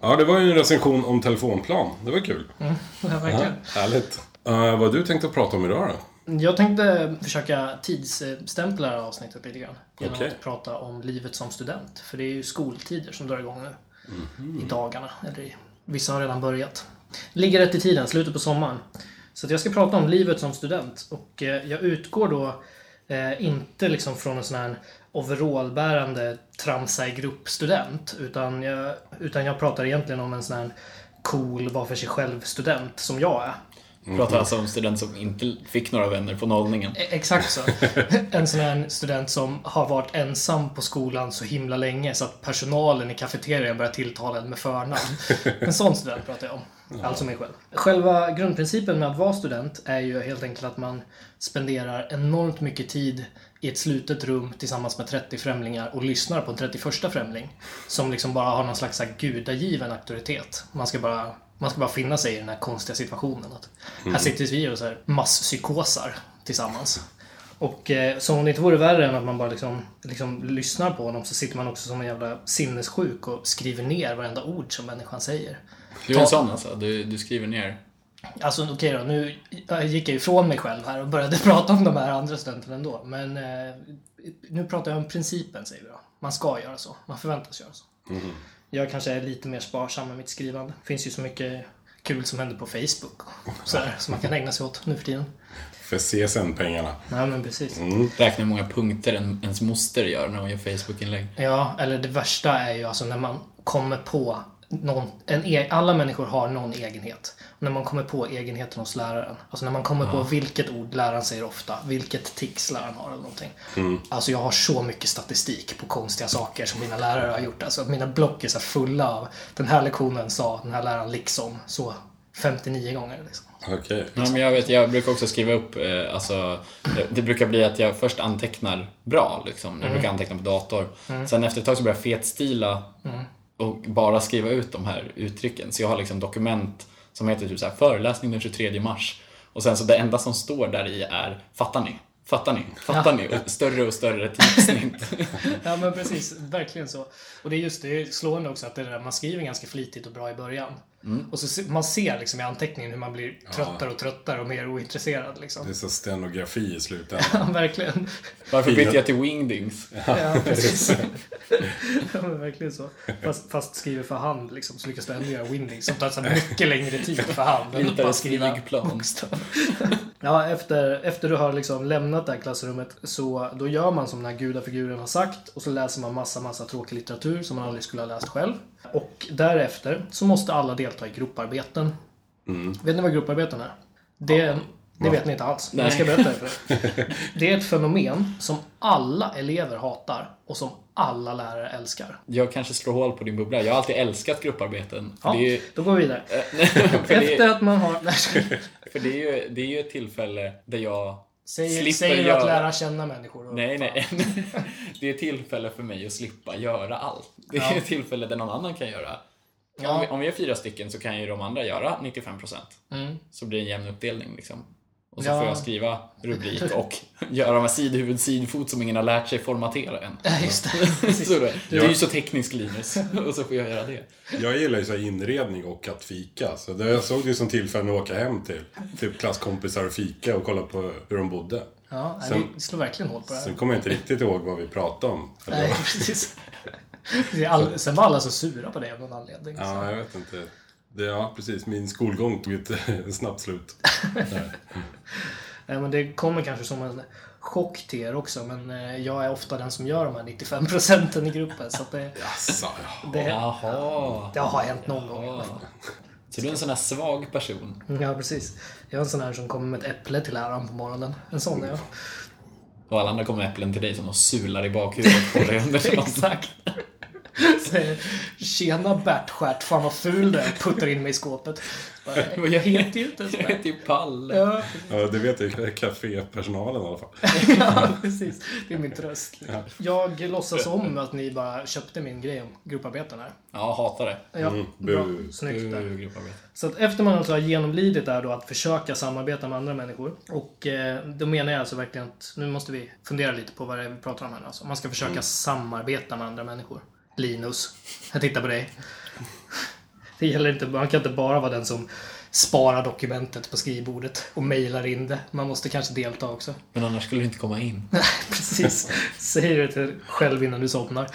Ja, det var ju en recension om telefonplan. Det var kul. Ja, verkligen. Härligt. Uh, vad du tänkte prata om idag då? Jag tänkte försöka tidsstämpla det här avsnittet lite grann. Genom Okej. att prata om livet som student. För det är ju skoltider som drar igång nu. I dagarna. Eller i, vissa har redan börjat. Ligger rätt i tiden, slutet på sommaren. Så att jag ska prata om livet som student. Och eh, jag utgår då eh, inte liksom från en sån här overallbärande tramsa i grupp-student. Utan jag, utan jag pratar egentligen om en sån här cool, var för sig själv-student som jag är. Pratar alltså om student som inte fick några vänner på nollningen. E- Exakt så. En sån här student som har varit ensam på skolan så himla länge så att personalen i kafeterian börjar tilltala en med förnamn. En sån student pratar jag om. Alltså mig själv. Själva grundprincipen med att vara student är ju helt enkelt att man spenderar enormt mycket tid i ett slutet rum tillsammans med 30 främlingar och lyssnar på en 31 främling. Som liksom bara har någon slags gudagiven auktoritet. Man ska bara man ska bara finna sig i den här konstiga situationen. Att Här sitter vi och så här masspsykosar tillsammans. Och eh, som om det inte vore värre än att man bara liksom, liksom lyssnar på honom så sitter man också som en jävla sinnessjuk och skriver ner varenda ord som människan säger. Du är en sån alltså? Du, du skriver ner? Alltså okej då, nu gick jag ifrån mig själv här och började prata om de här andra studenterna ändå. Men eh, nu pratar jag om principen säger vi då. Man ska göra så. Man förväntas göra så. Jag kanske är lite mer sparsam med mitt skrivande. Det finns ju så mycket kul som händer på Facebook och sådär som man kan ägna sig åt nu för tiden. För CSN-pengarna. Ja men precis. Räkna hur många punkter en, ens moster gör när hon gör Facebook-inlägg. Ja, eller det värsta är ju alltså när man kommer på någon, en e- alla människor har någon egenhet. Och när man kommer på egenheten hos läraren. Alltså när man kommer på vilket ord läraren säger ofta, vilket tics läraren har eller någonting. Alltså jag har så mycket statistik på konstiga saker som mina lärare har gjort. Alltså mina block är så fulla av den här lektionen sa den här läraren liksom så 59 gånger. Liksom. Okej. Ja, men jag, vet, jag brukar också skriva upp, eh, alltså, det, det brukar bli att jag först antecknar bra, liksom. Jag brukar anteckna på dator. Sen efter ett tag så börjar jag fetstila och bara skriva ut de här uttrycken. Så jag har liksom dokument som heter typ så här, föreläsning den 23 mars. Och sen så det enda som står där i är, fattar ni? Fattar ni? Fattar ni? Och större och större typsnitt. Ja men precis, verkligen så. Och det är just det, är slående också att det där, man skriver ganska flitigt och bra i början. Och så se- man ser liksom i anteckningen hur man blir tröttare och tröttare och mer ointresserad liksom. Det är så stenografi i slutändan. Ja, verkligen. Varför bytte jag till wingdings? Ja, precis. ja, men verkligen så. Fast, fast skriver för hand liksom, så lyckas du ändå göra winding som tar så mycket längre tid för hand. än att bara skriva flygplan. bokstav. Ja, efter, efter du har liksom lämnat det här klassrummet så då gör man som den här gudafiguren har sagt och så läser man massa, massa tråkig litteratur som man aldrig skulle ha läst själv. Och därefter så måste alla delta i grupparbeten. Vet ni vad grupparbeten är? Det en, Det vet ni inte alls. Men jag ska berätta det för er. Det är ett fenomen som alla elever hatar och som alla lärare älskar. Jag kanske slår hål på din bubbla. Jag har alltid älskat grupparbeten. Ja, ju, då går vi vidare. Efter att man har... Nej, för det är ju, det är ju ett tillfälle där jag Säger, säger du att lära känna människor? Nej, nej. Det är tillfälle för mig att slippa göra allt. Det är Ja. tillfälle där någon annan kan göra. Ja. Om, vi, om vi är fyra stycken så kan ju de andra göra 95%. Mm. Så blir det en jämn uppdelning liksom. Och så Ja. får jag skriva rubrik och göra med sidhuvud, sidfot som ingen har lärt sig formatera än. Ja, just det. Så det, du är ju så teknisk Linus. Och så får jag göra det. Jag gillar ju så här inredning och att fika. Så det, jag såg det som tillfälle att åka hem till typ klasskompisar och fika och kolla på hur de bodde. Ja, Sen- vi slår verkligen hål på det här. Sen kommer jag inte riktigt ihåg vad vi pratade om. Nej, precis. Det all, sen var alla så sura på det av någon anledning. Ja, så. jag vet inte. Det, ja, precis. Min skolgång tog ett snabbt slut. Nej, men det kommer kanske som en chock till er också, men eh, jag är ofta den som gör de här 95 procenten i gruppen. Så att det, Jaså, ja. det, Jaha. det har hänt någon gång i alla fall. Så du är en sån här svag person. Ja, precis. Jag är en sån här som kommer med ett äpple till läraren på morgonen. En sån är jag. Och alla andra kommer med äpplen till dig som de sular i bakhuvudet på dig under. Exakt. Säger Tjena Bertstjärt, fan vad ful du är. Puttar in mig i skåpet. Bara, Jag heter ju inte ens Jag det. heter ju Palle. Ja, ja, det vet ju kafépersonalen i alla fall. ja, precis. Det är min tröst. Jag låtsas om att ni bara köpte min grej om grupparbeten här. Ja, hatar det. Ja, Mm, bra. Snyggt där. Så att efter man alltså har genomlidit där då att försöka samarbeta med andra människor. Och eh, då menar jag alltså verkligen att nu måste vi fundera lite på vad det är vi pratar om här. Alltså. Man ska försöka samarbeta med andra människor. Linus, jag tittar på dig. Det gäller inte, man kan inte bara vara den som sparar dokumentet på skrivbordet och mejlar in det. Man måste kanske delta också. Men annars skulle du inte komma in. Precis. Säger det till själv innan du somnar.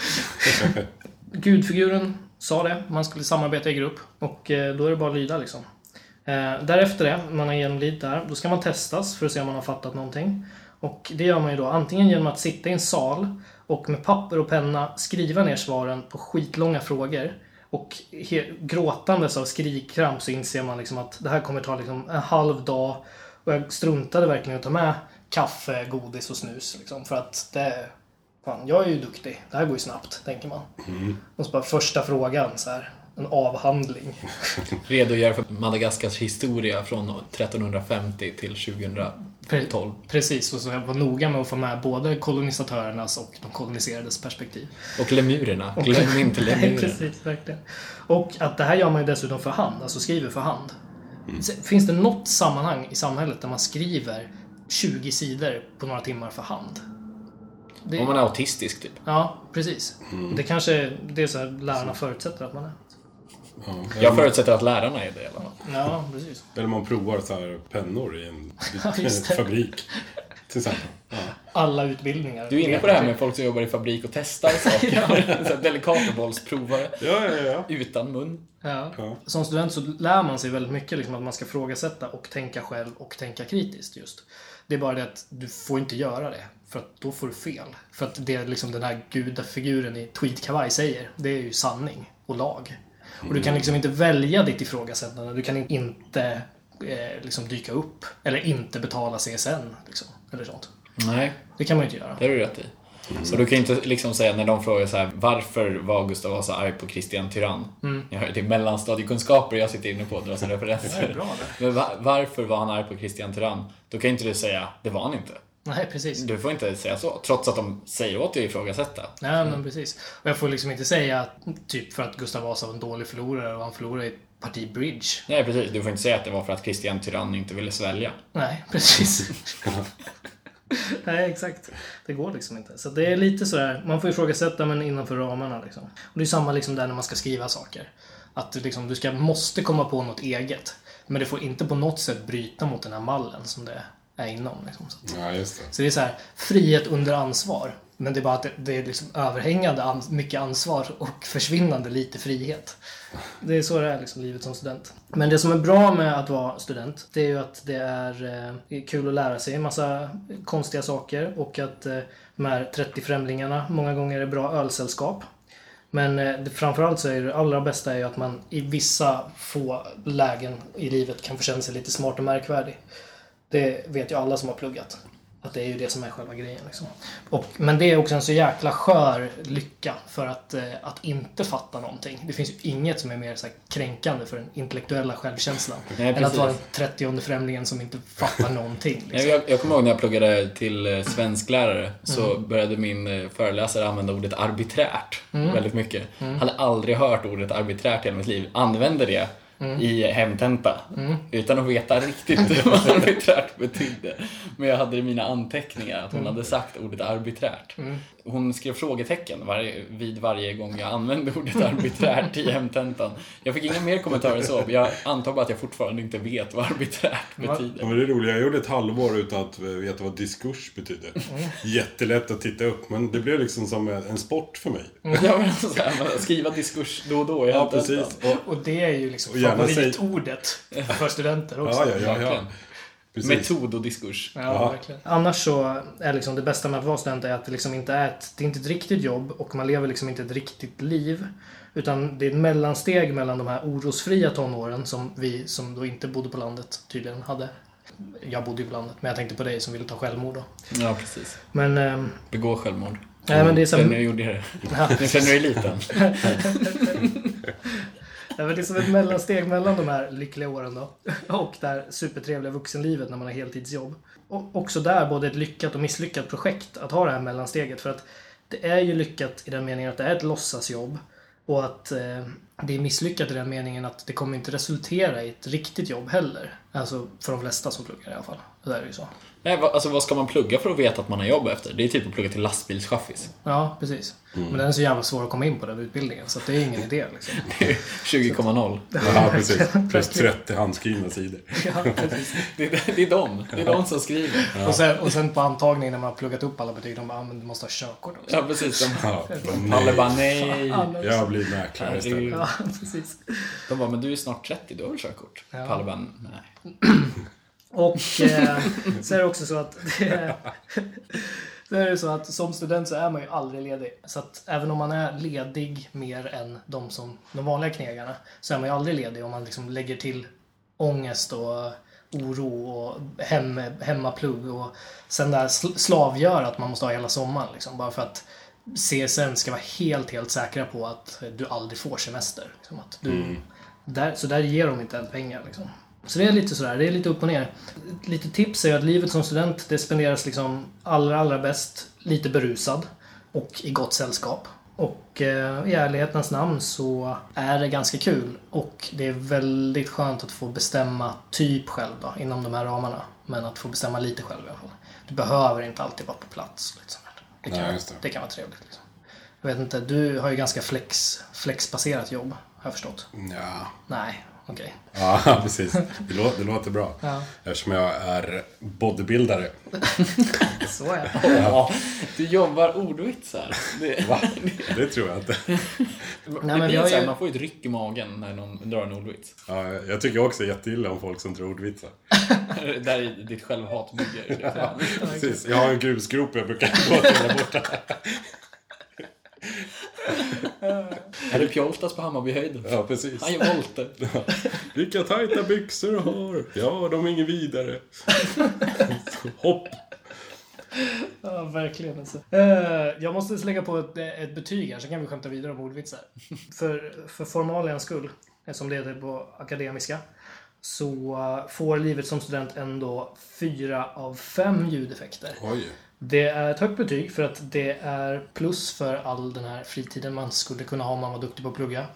Gudfiguren sa det, man skulle samarbeta i grupp. Och eh, då är det bara att lyda liksom. Eh, därefter det, man har genomlidit där, då ska man testas för att se om man har fattat någonting. Och det gör man ju då antingen genom att sitta i en sal och med papper och penna skriva ner svaren på skitlånga frågor. Och gråtandes av skrikkramp så inser man liksom att det här kommer ta liksom en halv dag. Och jag struntade verkligen att ta med kaffe, godis och snus. Liksom, för att det... Fan, jag är ju duktig. Det här går ju snabbt, tänker man. Och så bara första frågan, så här. En avhandling. Redogör för Madagaskars historia från 1350 till 2012. Precis, och så jag var noga med att få med både kolonisatörernas och de koloniserades perspektiv. Och lemurerna. Glöm inte Nej, lemurerna. precis, verkligen. Och att det här gör man ju dessutom för hand, alltså skriver för hand. Finns det något sammanhang i samhället där man skriver 20 sidor på några timmar för hand? Det, Om man är autistisk typ. Ja, precis. Det kanske det är så här lärarna förutsätter att man är. Ja. Jag förutsätter att lärarna är det i alla fall. Ja, precis. Eller man provar så här pennor i en fabrik. Till exempel. Ja. Alla utbildningar. Du är inne på det här med folk som jobbar i fabrik och testar saker. Delikatobollsprovare. Ja, ja, ja. Utan mun. Ja. Ja. Som student så lär man sig väldigt mycket liksom, att man ska frågasätta och tänka själv och tänka kritiskt just. Det är bara det att du får inte göra det. För att då får du fel. För att det liksom den här gudafiguren i tweedkavaj säger, det är ju sanning och lag. Och du kan liksom inte välja ditt ifrågasättande. Du kan inte eh, liksom dyka upp. Eller inte betala CSN. Liksom, eller sånt. Nej, Det kan man ju inte göra. det har du rätt i. Så du kan inte liksom säga när de frågar så här varför var Gustav Vasa arg på Kristian Tyrann? Jag hör till mellanstadiekunskaper jag sitter inne på och drar Det är referenser. bra det. Men va- varför var han arg på Kristian Tyrann? Då kan inte du säga det var han inte. Nej, precis. Du får inte säga så, trots att de säger åt dig att ifrågasätta. Nej, men precis. Och jag får liksom inte säga att, typ för att Gustav Vasa var en dålig förlorare och han förlorade i ett parti bridge. Nej, precis. Du får inte säga att det var för att Kristian Tyrann inte ville svälja. Nej, precis. Nej, exakt. Det går liksom inte. Så det är lite sådär, man får ifrågasätta men innanför ramarna liksom. Och det är samma liksom där när man ska skriva saker. Att du, liksom, du ska, måste komma på något eget. Men det får inte på något sätt bryta mot den här mallen som det är inom. Liksom. Så, ja, det. så det är så här, frihet under ansvar. Men det är bara att det, det är liksom överhängande an, mycket ansvar och försvinnande lite frihet. Det är så det är liksom, livet som student. Men det som är bra med att vara student, det är ju att det är, eh, kul att lära sig en massa konstiga saker och att eh, de här 30 främlingarna många gånger är bra ölsällskap. Men eh, framförallt så är det allra bästa är ju att man i vissa få lägen i livet kan få känna sig lite smart och märkvärdig. Det vet ju alla som har pluggat. Att det är ju det som är själva grejen. Liksom. Och, men det är också en så jäkla skör lycka för att, eh, att inte fatta någonting. Det finns ju inget som är mer så här, kränkande för den intellektuella självkänslan. Nej, än att vara den trettionde främlingen som inte fattar någonting. Jag, Liksom. jag, jag kommer ihåg när jag pluggade till eh, svensklärare så började min eh, föreläsare använda ordet arbiträrt väldigt mycket. Hade aldrig hört ordet arbiträrt i hela mitt liv. Använde det i hemtenta utan att veta riktigt vad arbiträrt betydde. Men jag hade i mina anteckningar att hon hade sagt ordet arbiträrt. Hon skrev frågetecken varje, vid varje gång jag använde ordet arbiträrt i hemtentan. Jag fick inga mer kommentarer så. Jag antar bara att jag fortfarande inte vet vad arbiträrt betyder. Ja, men det är roligt. Jag gjorde ett halvår utan att veta vad diskurs betyder. Jättelätt att titta upp, men det blev liksom som en sport för mig. Ja, men så här, man skriva diskurs då och då i Ja, hemtentan. precis. Och, Och det är ju liksom favoritordet för studenter också. ja, ja, ja, ja. Precis. Metod och diskurs. Ja, Ja. verkligen. Annars så är liksom det bästa med att vara student är att det liksom inte är ett, det är inte ett riktigt jobb och man lever liksom inte ett riktigt liv. Utan det är ett mellansteg mellan de här orosfria tonåren som vi som då inte bodde på landet tydligen hade. Jag bodde ju på landet, men jag tänkte på dig som ville ta självmord då. Ja, precis. Men... ehm, Begå självmord. nej, men det är så... Sen när jag gjorde det. Ja. Känner du dig liten. Det är som ett mellansteg mellan de här lyckliga åren då och det här supertrevliga vuxenlivet när man har heltidsjobb. Och också där både ett lyckat och misslyckat projekt att ha det här mellansteget. För att det är ju lyckat i den meningen att det är ett låtsasjobb och att eh, det är misslyckat i den meningen att det kommer inte resultera i ett riktigt jobb heller. Alltså för de flesta som pluggar i alla fall. Det är ju så. Nej, vad, alltså vad ska man plugga för att veta att man har jobb efter? Det är typ att plugga till lastbilschaffis. Ja, precis. Men den är så jävla svår att komma in på den utbildningen så att det är ingen idé liksom. 20,0 Ja, precis. Plus 30 handskrivna sidor. Ja, precis. det, är- det är de. Det är de som skriver. Och, sen, och sen på antagningen när man har pluggat upp alla betyg, de bara, ah, men du måste ha körkort också. Ja, precis. De, Ja, nej. bara nej. Jag blir mäklare istället. Ja, precis. De bara, men du är snart 30, du har väl körkort? Ja. Palle bara, nej. Och eh, så är det också så att det, så är det så att som student så är man ju aldrig ledig. Så att även om man är ledig mer än de, som, de vanliga knegarna så är man ju aldrig ledig om man liksom lägger till ångest och oro och hem, hemmaplugg och sen där sl- slavgör att man måste ha hela sommaren liksom, bara för att CSN ska vara helt, helt säkra på att du aldrig får semester. Liksom, att du, där, så där ger de inte en pengar. Liksom. Så det är lite sådär, det är lite upp och ner. Lite tips är att livet som student, det spenderas liksom allra, allra bäst lite berusad och i gott sällskap. Och eh, i ärlighetens namn så är det ganska kul och det är väldigt skönt att få bestämma typ själv då, inom de här ramarna. Men att få bestämma lite själv i alla fall. Du behöver inte alltid vara på plats. Liksom. Det, kan, Nej, det. det kan vara trevligt. Liksom. Jag vet inte, du har ju ganska flex, flexbaserat jobb, har jag förstått. Ja, Nej, okej. ja precis. Det låter, det låter bra. Ja. Eftersom jag är bodybuildare. Så är det. Ja, du jobbar ordvitsar. Det, Va? Det tror jag inte. det men här, ju- Man får ju ett ryck i magen när någon drar en ordvits. Ja, jag tycker också jätteilla om folk som tror ordvitsar. Där är ditt självhat bygger. Precis. Jag har en grusgrop jag brukar gå till där borta. Är det Pjoltas på Hammarbyhöjden? Ja, precis. Han gör volter. Vilka tajta byxor du har. Ja, de är inget vidare. Hopp. Ja, verkligen alltså. Eh, Jag måste lägga på ett, ett betyg här, så kan vi skämta vidare om ordvitsar. för, för formalians skull, som det heter på akademiska, så eh, får livet som student ändå fyra av fem ljudeffekter. Oj. Det är ett högt betyg för att det är plus för all den här fritiden man skulle kunna ha om man var duktig på att plugga.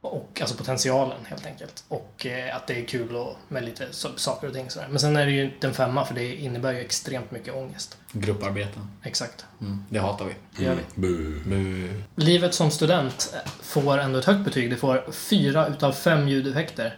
Och, alltså potentialen helt enkelt. Och eh, att det är kul och med lite saker och ting sådär. Men sen är det ju inte en femma för det innebär ju extremt mycket ångest. Grupparbeten. Exakt. Mm, det hatar vi. Det gör vi. Bu. Bu. Livet som student får ändå ett högt betyg. Det får fyra utav fem ljudeffekter.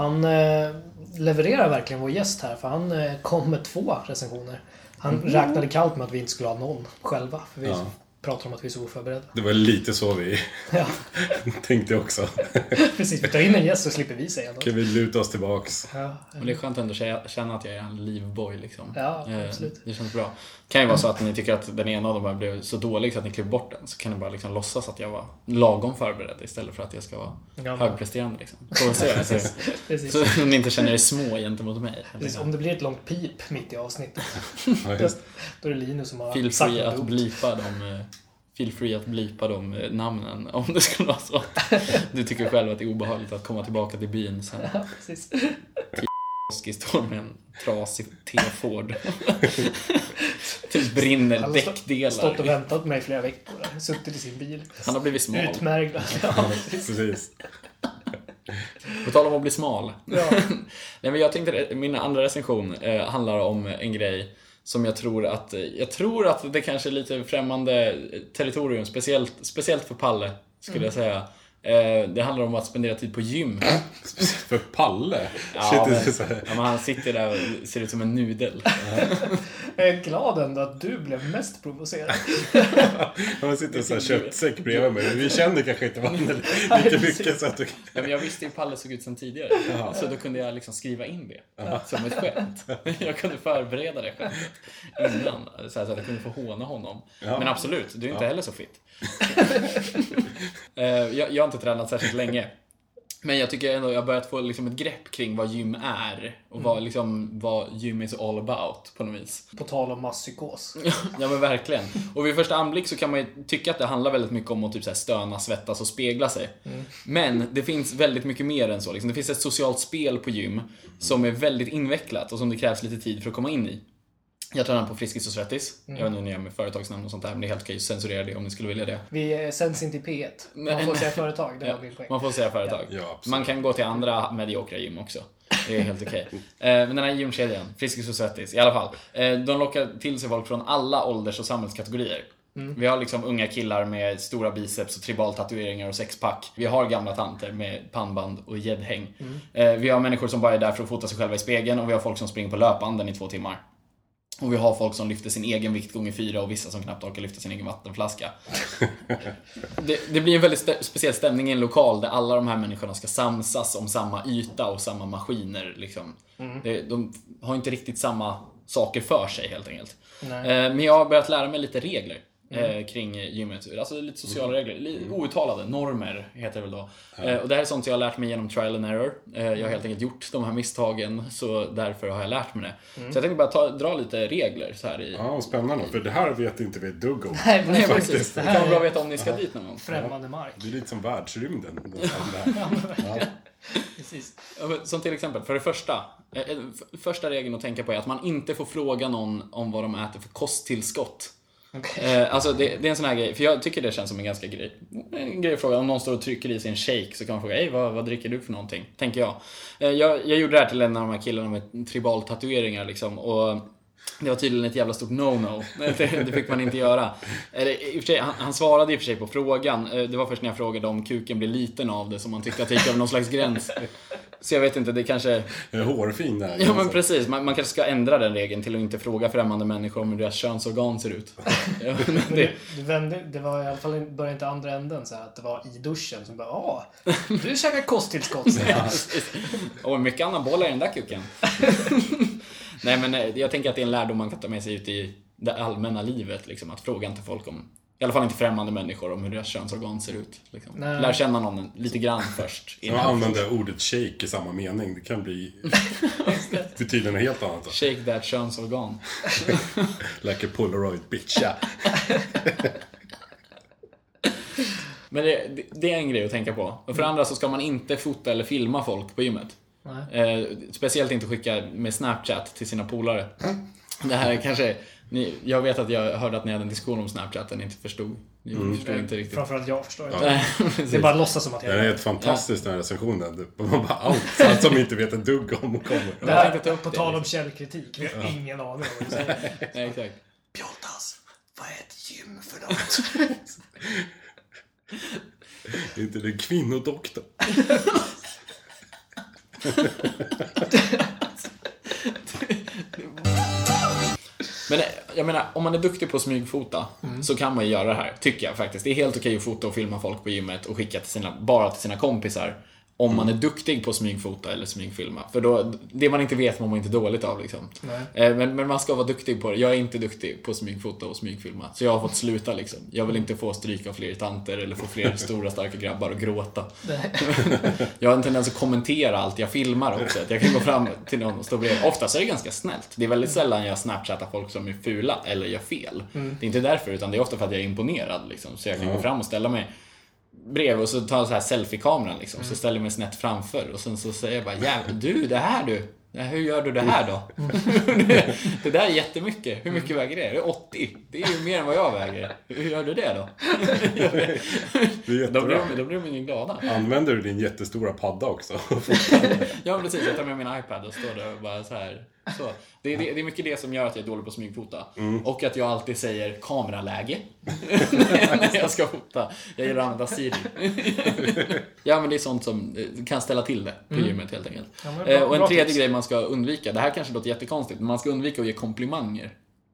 Han eh, levererar verkligen vår gäst här, för han eh, kom med två recensioner. Han räknade kallt med att vi inte skulle ha någon själva. För vi Ja. Pratar om att vi är så oförberedda. Det var lite så vi Ja, tänkte också. precis. Vi tar in en gäst så slipper vi säga något. Kan vi luta oss tillbaks? Ja, Men det är skönt ändå att kä- känna att jag är en livboy liksom. Ja, Eh, absolut. Det känns bra. kan ju vara så att ni tycker att den ena av dem här blev så dålig så att ni klipper bort den. Så kan ni bara liksom låtsas att jag var lagom förberedd istället för att jag ska vara Ja. högpresterande liksom. Så, precis. så ni inte känner er små gentemot mig. precis. Om det blir ett långt pip mitt i avsnittet, Ja, just. då är det Linus som har Feel sagt free att blipa de eh, Feel free att blipa de eh, namnen om det skulle vara så. Du tycker själv att det är obehagligt att komma tillbaka till byn sen. Ja, precis. Oskar står med en trasig T-Ford. typ brinner Han däckdelar. Stått och väntat på mig i flera veckor. Suttit i sin bil. Han har blivit smal. Utmärgd. Ja, precis. Precis. På tal om att bli smal. Ja. Nej, men jag tänkte, min andra recension eh, handlar om en grej som jag tror att, jag tror att det kanske är lite främmande territorium, speciellt, speciellt för Palle, skulle Mm. jag säga. Eh, det handlar om att spendera tid på gym. För Palle? Ja, Shit, men, så här. ja, men han sitter där och ser ut som en nudel. Jag är glad ändå att du blev mest provocerad. Han sitter så här köttsäck bredvid mig. Vi kände kanske inte varandra lika mycket så att du... Ja, men jag visste ju hur Palle såg ut sen tidigare. Så då kunde jag liksom skriva in det som ett skämt. Jag kunde förbereda det skämtet innan. Så, här, så att jag kunde få håna honom. Ja. Men absolut, du är inte heller så fit. Eh, jag, jag inte tränat särskilt länge. Men jag tycker ändå jag har börjat få liksom ett grepp kring vad gym är. Och vad, liksom, vad gym is all about på något vis. På tal om masspsykos. Ja men verkligen. Och vid första anblick så kan man ju tycka att det handlar väldigt mycket om att typ så här stöna, svettas och spegla sig. Men det finns väldigt mycket mer än så. Liksom. Det finns ett socialt spel på gym som är väldigt invecklat och som det krävs lite tid för att komma in i. Jag tränar på Friskis och Svettis. Jag vet inte hur ni gör med företagsnamn och sånt där, men det är helt okej att censurera det om ni skulle vilja det. Vi eh, sänds inte i P1. Man får säga företag, det Ja, var min poäng. man får säga företag. Ja, man kan gå till andra mediokra gym också. Det är helt okej. Eh, Men den här gymkedjan, Friskis och Svettis, i alla fall. eh, De lockar till sig folk från alla ålders och samhällskategorier. Vi har liksom unga killar med stora biceps och tribaltatueringar och sexpack. Vi har gamla tanter med pannband och gäddhäng. Eh, Vi har människor som bara är där för att fota sig själva i spegeln och vi har folk som springer på löpanden i två timmar. Och vi har folk som lyfter sin egen vikt gånger fyra och vissa som knappt orkar lyfta sin egen vattenflaska. Det, det blir en väldigt stä- speciell stämning i en lokal där alla de här människorna ska samsas om samma yta och samma maskiner. Liksom. Det, de har inte riktigt samma saker för sig helt enkelt. Eh, Men jag har börjat lära mig lite regler. Eh, Kring gymmet. Alltså lite sociala regler. Li- Outtalade, normer heter det väl då. Eh, Och det här är sånt jag har lärt mig genom trial and error. Eh, Jag har helt enkelt gjort de här misstagen, så därför har jag lärt mig det. Så jag tänkte bara ta, dra lite regler så här i... Ja, spännande. För det här vet inte vi ett dugg om. Nej, men Nej, faktiskt. precis. Det kan vara bra att veta om ni ska dit någon gång. främmande mark. Det är lite som världsrymden. Ja. Precis. Ja, Som till exempel, för det första. Första regeln att tänka på är att man inte får fråga någon om vad de äter för kosttillskott. Okay. Eh, alltså det, det är en sån här grej, för jag tycker det känns som en ganska grej, en grej att fråga. Om någon står och trycker i sig en shake så kan man fråga, Ej, vad, vad dricker du för någonting? Tänker jag. Eh, jag. Jag gjorde det här till en av de här killarna med tribaltatueringar liksom. Och det var tydligen ett jävla stort no-no. Det, det fick man inte göra. Eller, i och för sig, han, han svarade i och för sig på frågan. Eh, Det var först när jag frågade om kuken blir liten av det som man tyckte att det gick över någon slags gräns. Så jag vet inte, det kanske... En hårfin där. Ja men precis, man, man kanske ska ändra den regeln till att inte fråga främmande människor om hur deras könsorgan ser ut. Ja, det, du, du vände, det var i alla fall började inte andra änden så här, att det var i duschen som bara ah, du käkar kosttillskott. jag. och mycket anabola i den där kuken. Nej men eh, jag tänker att det är en lärdom man kan ta med sig ut i det allmänna livet. Liksom, att fråga inte folk om, i alla fall inte främmande människor, om hur deras könsorgan ser ut. Liksom. Nej. Lär känna någon lite grann först. Jag använder ordet shake i samma mening. Det kan bli... betyda något helt annat. Shake that könsorgan. Like a polaroid bitch. Ja. Men det, det- är en grej att tänka på. Och för andra så ska man inte fota eller filma folk på gymmet. Nej. Eh, speciellt inte skicka med Snapchat till sina polare. Det här är kanske... Ni, jag vet att jag hörde att ni hade en diskussion om Snapchat och ni inte förstod. Ni förstod inte riktigt. Framförallt jag förstår inte. Nej, Det är bara att låtsas som att jag Den är helt fantastisk den här recensionen. Det- Man bara allt, allt som inte vet ett dugg om och kommer. Det här, tänkte upp på det. tal om källkritik, vi har ingen aning om vad du säger. Nej, exakt. Pjoltas, vad är ett gym för något? Det är inte det kvinnodoktor. Men jag menar, om man är duktig på att smygfota Mm. så kan man ju göra det här, tycker jag faktiskt. Det är helt okej att fota och filma folk på gymmet och skicka till sina, bara till sina kompisar. Om man är Mm. duktig på att smygfota eller smygfilma. För då, det man inte vet mår man inte dåligt av liksom. Eh, Men, men man ska vara duktig på det. Jag är inte duktig på att smygfota och smygfilma. Så jag har fått sluta liksom. Jag vill inte få stryk av fler tanter eller få fler stora starka grabbar och gråta. Jag har en tendens att kommentera allt jag filmar också. Att jag kan gå fram till någon och stå bredvid. Oftast är det ganska snällt. Det är väldigt sällan jag snapchattar folk som är fula eller gör fel. Mm. Det är inte därför, utan det är ofta för att jag är imponerad. Liksom. Så jag kan gå fram och ställa mig bredvid och så tar jag så här selfie-kameran liksom. Så ställer jag mig snett framför och sen så säger jag bara Jävlar, du, det här du. Hur gör du det här då? det, det där är jättemycket. Hur mycket väger det? Det är 80. Det är ju mer än vad jag väger. Hur gör du det då? Det är då, blir då blir de ju glada. Använder du din jättestora padda också? Ja, precis. Jag tar med min iPad och står där och bara så här. Så. Det, är- det, det är mycket det som gör att jag är dålig på att smygfota. Och att jag alltid säger kameraläge när jag ska fota. Jag gillar att använda Siri. ja, men det är sånt som eh, kan ställa till det på gymmet helt enkelt. Ja, bra- Eh, och en tredje tips. grej man ska undvika, det här kanske låter jättekonstigt, men man ska undvika att ge komplimanger.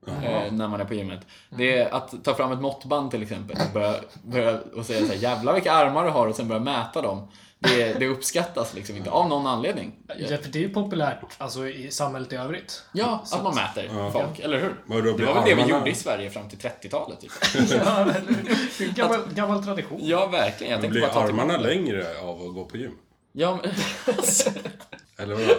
Eh, när man är på gymmet. Det är att ta fram ett måttband till exempel och börja, börja och säga så här, jävlar vilka armar du har och sen börja mäta dem. Det, det uppskattas liksom inte, av någon anledning. Ja, för det är ju populärt alltså, i samhället i övrigt. Ja, att man mäter folk, eller hur? Men Det var väl det vi gjorde i Sverige fram till 30-talet. Typ. Ja, gammal, gammal tradition. Ja, verkligen. Jag tänkte Blir bara ta armarna längre av att gå på gym? Ja, men, Eller vadå?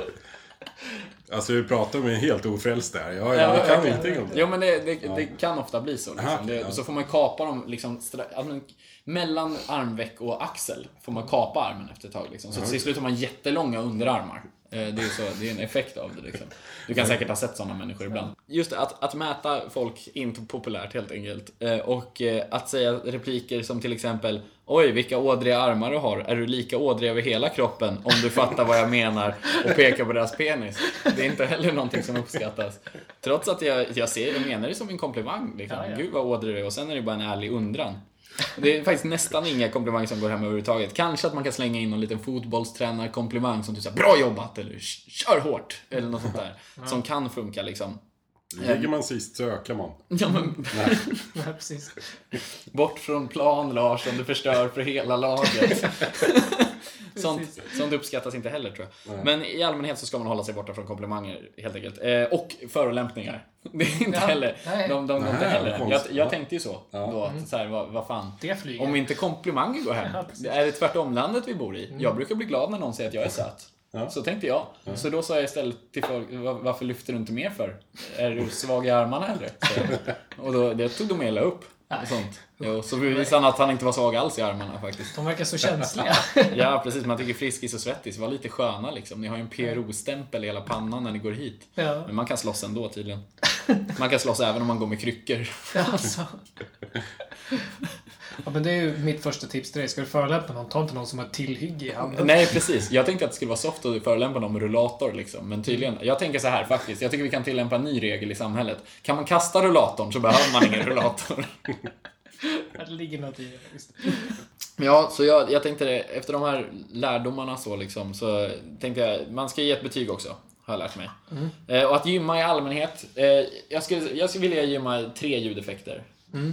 Alltså vi pratar med en helt ofrälst där. Jag, jag Ja, kan ingenting om det. Jo men det, det, det kan ofta bli så. Aha, Liksom. Det, ja. Så får man kapa dem liksom, ja, men, mellan armveck och axel får man kapa armen efter ett tag. Liksom. Så till slut har man jättelånga underarmar. Eh, Det är, så, det är en effekt av det. Liksom. Du kan säkert ha sett sådana människor ibland. Just det, att, att mäta folk är inte populärt helt enkelt. Eh, Och eh, att säga repliker som till exempel Oj, vilka ådriga armar du har. Är du lika ådrig över hela kroppen? Om du fattar vad jag menar och pekar på deras penis. Det är inte heller någonting som uppskattas. Trots att jag, jag, ser, jag menar det som en komplimang. Liksom. Ja, ja. Gud vad ådrig du är. Och sen är det bara en ärlig undran. Det är faktiskt nästan inga komplimanger som går hem överhuvudtaget. Kanske att man kan slänga in någon liten fotbollstränarkomplimang som typ såhär Bra jobbat! Eller Kör hårt! Eller något sånt där. Som kan funka liksom. Ligger man sist så ökar man. Ja, men, Ja, precis. bort från plan Larsson, du förstör för hela laget. Sånt, sånt uppskattas inte heller tror jag. Men i allmänhet så ska man hålla sig borta från komplimanger helt enkelt. Eh, och förolämpningar. Det är inte Ja, heller. nej. De, de, de, inte Nej, heller. Jag, jag Ja. tänkte ju så då. Att, så här, vad, vad fan. Om inte komplimanger går hem. Ja, är det tvärtom landet vi bor i? Jag brukar bli glad när någon säger att jag är söt. Ja. Så tänkte jag. Så då sa jag istället till folk, "Va- varför lyfter du inte mer för? Är du svag i armarna eller? Och då, det tog de illa upp. Och sånt. Jo, så bevisade han att han inte var svag alls i armarna faktiskt. De verkar så känsliga. Ja, precis. Man tycker Friskis och Svettis var lite sköna liksom. Ni har ju en PRO-stämpel i hela pannan när ni går hit. Ja. Men man kan slåss ändå tydligen. Man kan slåss även om man går med kryckor. Alltså. Ja, men det är ju mitt första tips till dig. Ska du förolämpa någon, ta inte någon som har tillhygge i handen. Nej, precis. Jag tänkte att det skulle vara soft att förolämpa någon med rullator liksom. Men tydligen, jag tänker så här faktiskt. Jag tycker vi kan tillämpa en ny regel i samhället. Kan man kasta rullatorn så behöver man ingen rullator. Det ligger något i det. Just. Ja, så jag, jag tänkte det, efter de här lärdomarna så liksom, så tänkte jag, man ska ge ett betyg också, har jag lärt mig. Eh, och att gymma i allmänhet, eh, jag, skulle, jag skulle vilja gymma tre ljudeffekter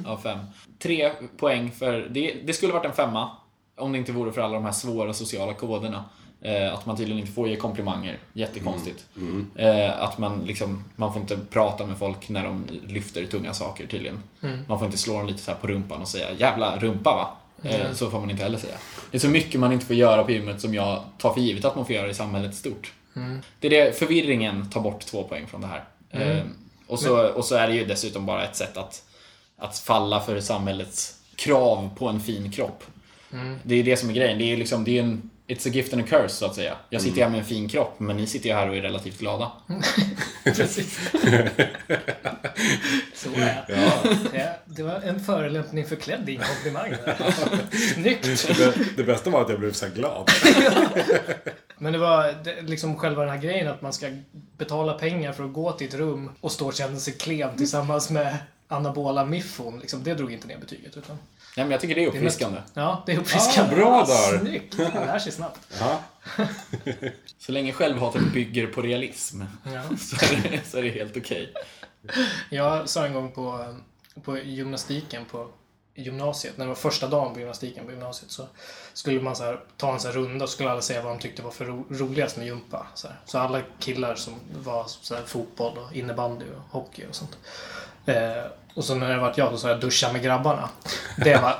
av fem. Tre poäng för, det, det skulle varit en femma, om det inte vore för alla de här svåra sociala koderna. Eh, att man tydligen inte får ge komplimanger, jättekonstigt. Eh, att man liksom, man får inte prata med folk när de lyfter tunga saker tydligen. Man får inte slå dem lite så på rumpan och säga 'jävla rumpa va' Eh, Så får man inte heller säga. Det är så mycket man inte får göra på gymmet som jag tar för givet att man får göra i samhället stort. Det är det, förvirringen tar bort två poäng från det här. Eh, och, så, och så är det ju dessutom bara ett sätt att, att falla för samhällets krav på en fin kropp. Det är det som är grejen. Det är liksom, det är en, it's a gift and a curse, så att säga. Jag sitter här med en fin kropp, men ni sitter ju här och är relativt glada. Precis. Så är det. Ja, det var en förolämpning förklädd i en komplimang. Snyggt! Det, det bästa var att jag blev så glad. Men det var det, liksom själva den här grejen att man ska betala pengar för att gå till ett rum och stå och känna sig klen tillsammans med anabola miffon. Liksom, det drog inte ner betyget. Utan, Nej, men jag tycker det är uppfriskande. ja, det är uppfriskande. Ah, bra där. Snyggt! Man lär sig snabbt. Ja. Så länge självhatet bygger på realism Ja. så är det, så är det helt okej. Jag sa en gång på, på gymnastiken på gymnasiet, när det var första dagen på gymnastiken på gymnasiet, så skulle man så här, ta en så runda och skulle alla säga vad de tyckte var för ro roligast med gympa. Så, så alla killar som var så här, fotboll och innebandy och hockey och sånt. Eh, och så när det var jag, så sa jag duscha med grabbarna. Det var,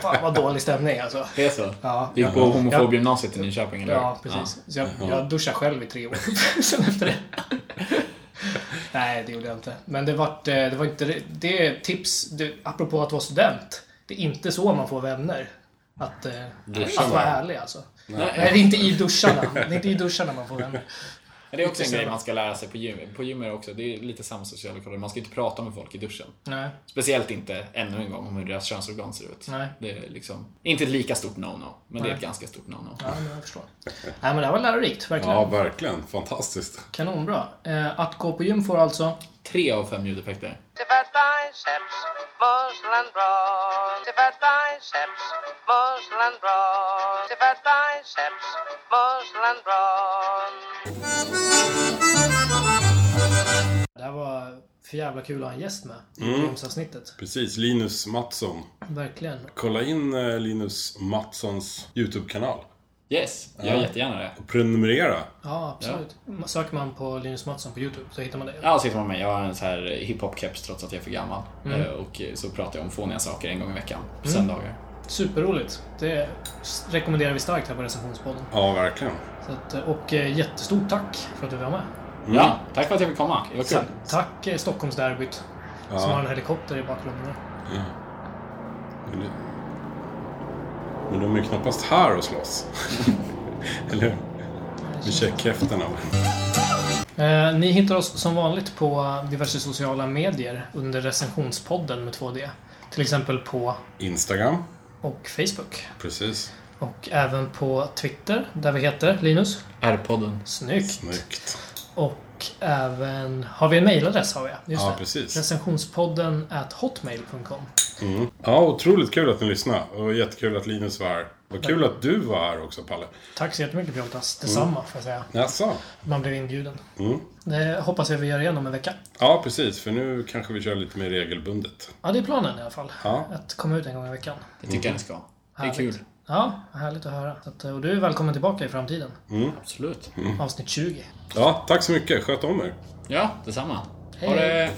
fan vad dålig stämning alltså. Det är så? Ja. Du gick på homofobgymnasiet i Nyköping, eller Ja, precis. Så jag, jag duschade själv i tre år. Sen efter det. Nej, det gjorde jag inte. Men det var, det var inte... Det är tips, det, apropå att vara student. Det är inte så man får vänner. Att, eh, att vara ärlig alltså. Nej. det är inte i duscharna. Det är inte i duscharna man får vänner. Men det är också en grej man ska lära sig på gym. På gym är det också, det är lite samma sociala koder. Man ska inte prata med folk i duschen. Nej. Speciellt inte ännu en gång om hur deras könsorgan ser ut. Nej. Det är liksom, inte ett lika stort no-no, men det är Nej. ett ganska stort no-no. Ja, men jag förstår. Nej, men det här var lärorikt. Verkligen. Ja, verkligen. Fantastiskt. Kanonbra. Eh, att gå på gym får alltså... Tre av fem ljudeffekter. Muscle and bra. För jävla kul att ha en gäst med i Mm. Precis, Linus Mattsson. Verkligen. Kolla in eh, Linus Mattssons YouTube-kanal. Yes, gör jättegärna det. Och prenumerera. Ja, absolut. Söker man på Linus Mattsson på YouTube så hittar man det. Ja, så hittar man mig. Jag har en så här hiphop-keps trots att jag är för gammal. Eh, Och så pratar jag om fåniga saker en gång i veckan. På söndagar. Superroligt. Det rekommenderar vi starkt här på recensionspodden. Ja, verkligen. Så att, och eh, jättestort tack för att du var med. Ja, tack för att jag fick komma. Det var kul. Tack eh, Stockholmsderbyt. Som har en helikopter i bakgrunden. Men, det... Men de är ju knappast här och slåss. Eller hur? Vid checkhäftena. Eh, ni hittar oss som vanligt på diverse sociala medier under recensionspodden med 2D. Till exempel på Instagram. och Facebook. Precis. Och även på Twitter, där vi heter Linus. R-podden. Snyggt. Snyggt. Och även... Har vi en mailadress? Har vi, just Ja, det. precis. Recensionspodden at hotmail.com. Ja, otroligt kul att ni lyssnade. Och jättekul att Linus var här. Vad kul att du var här också, Palle. Tack så jättemycket Pjoltas. Detsamma, får jag säga. Jaså? Man blev inbjuden. Mm. Det hoppas jag vi gör igen om en vecka. Ja, precis. För nu kanske vi kör lite mer regelbundet. Ja, det är planen i alla fall. Ja. Att komma ut en gång i veckan. Det tycker jag ni ska. Det är Härligt. kul. Ja, härligt att höra. Så att, eh, och du är välkommen tillbaka i framtiden. Mm. Absolut. Mm. Avsnitt 20. Ja, tack så mycket. Sköt om er. Ja, detsamma. Hej. Ha det.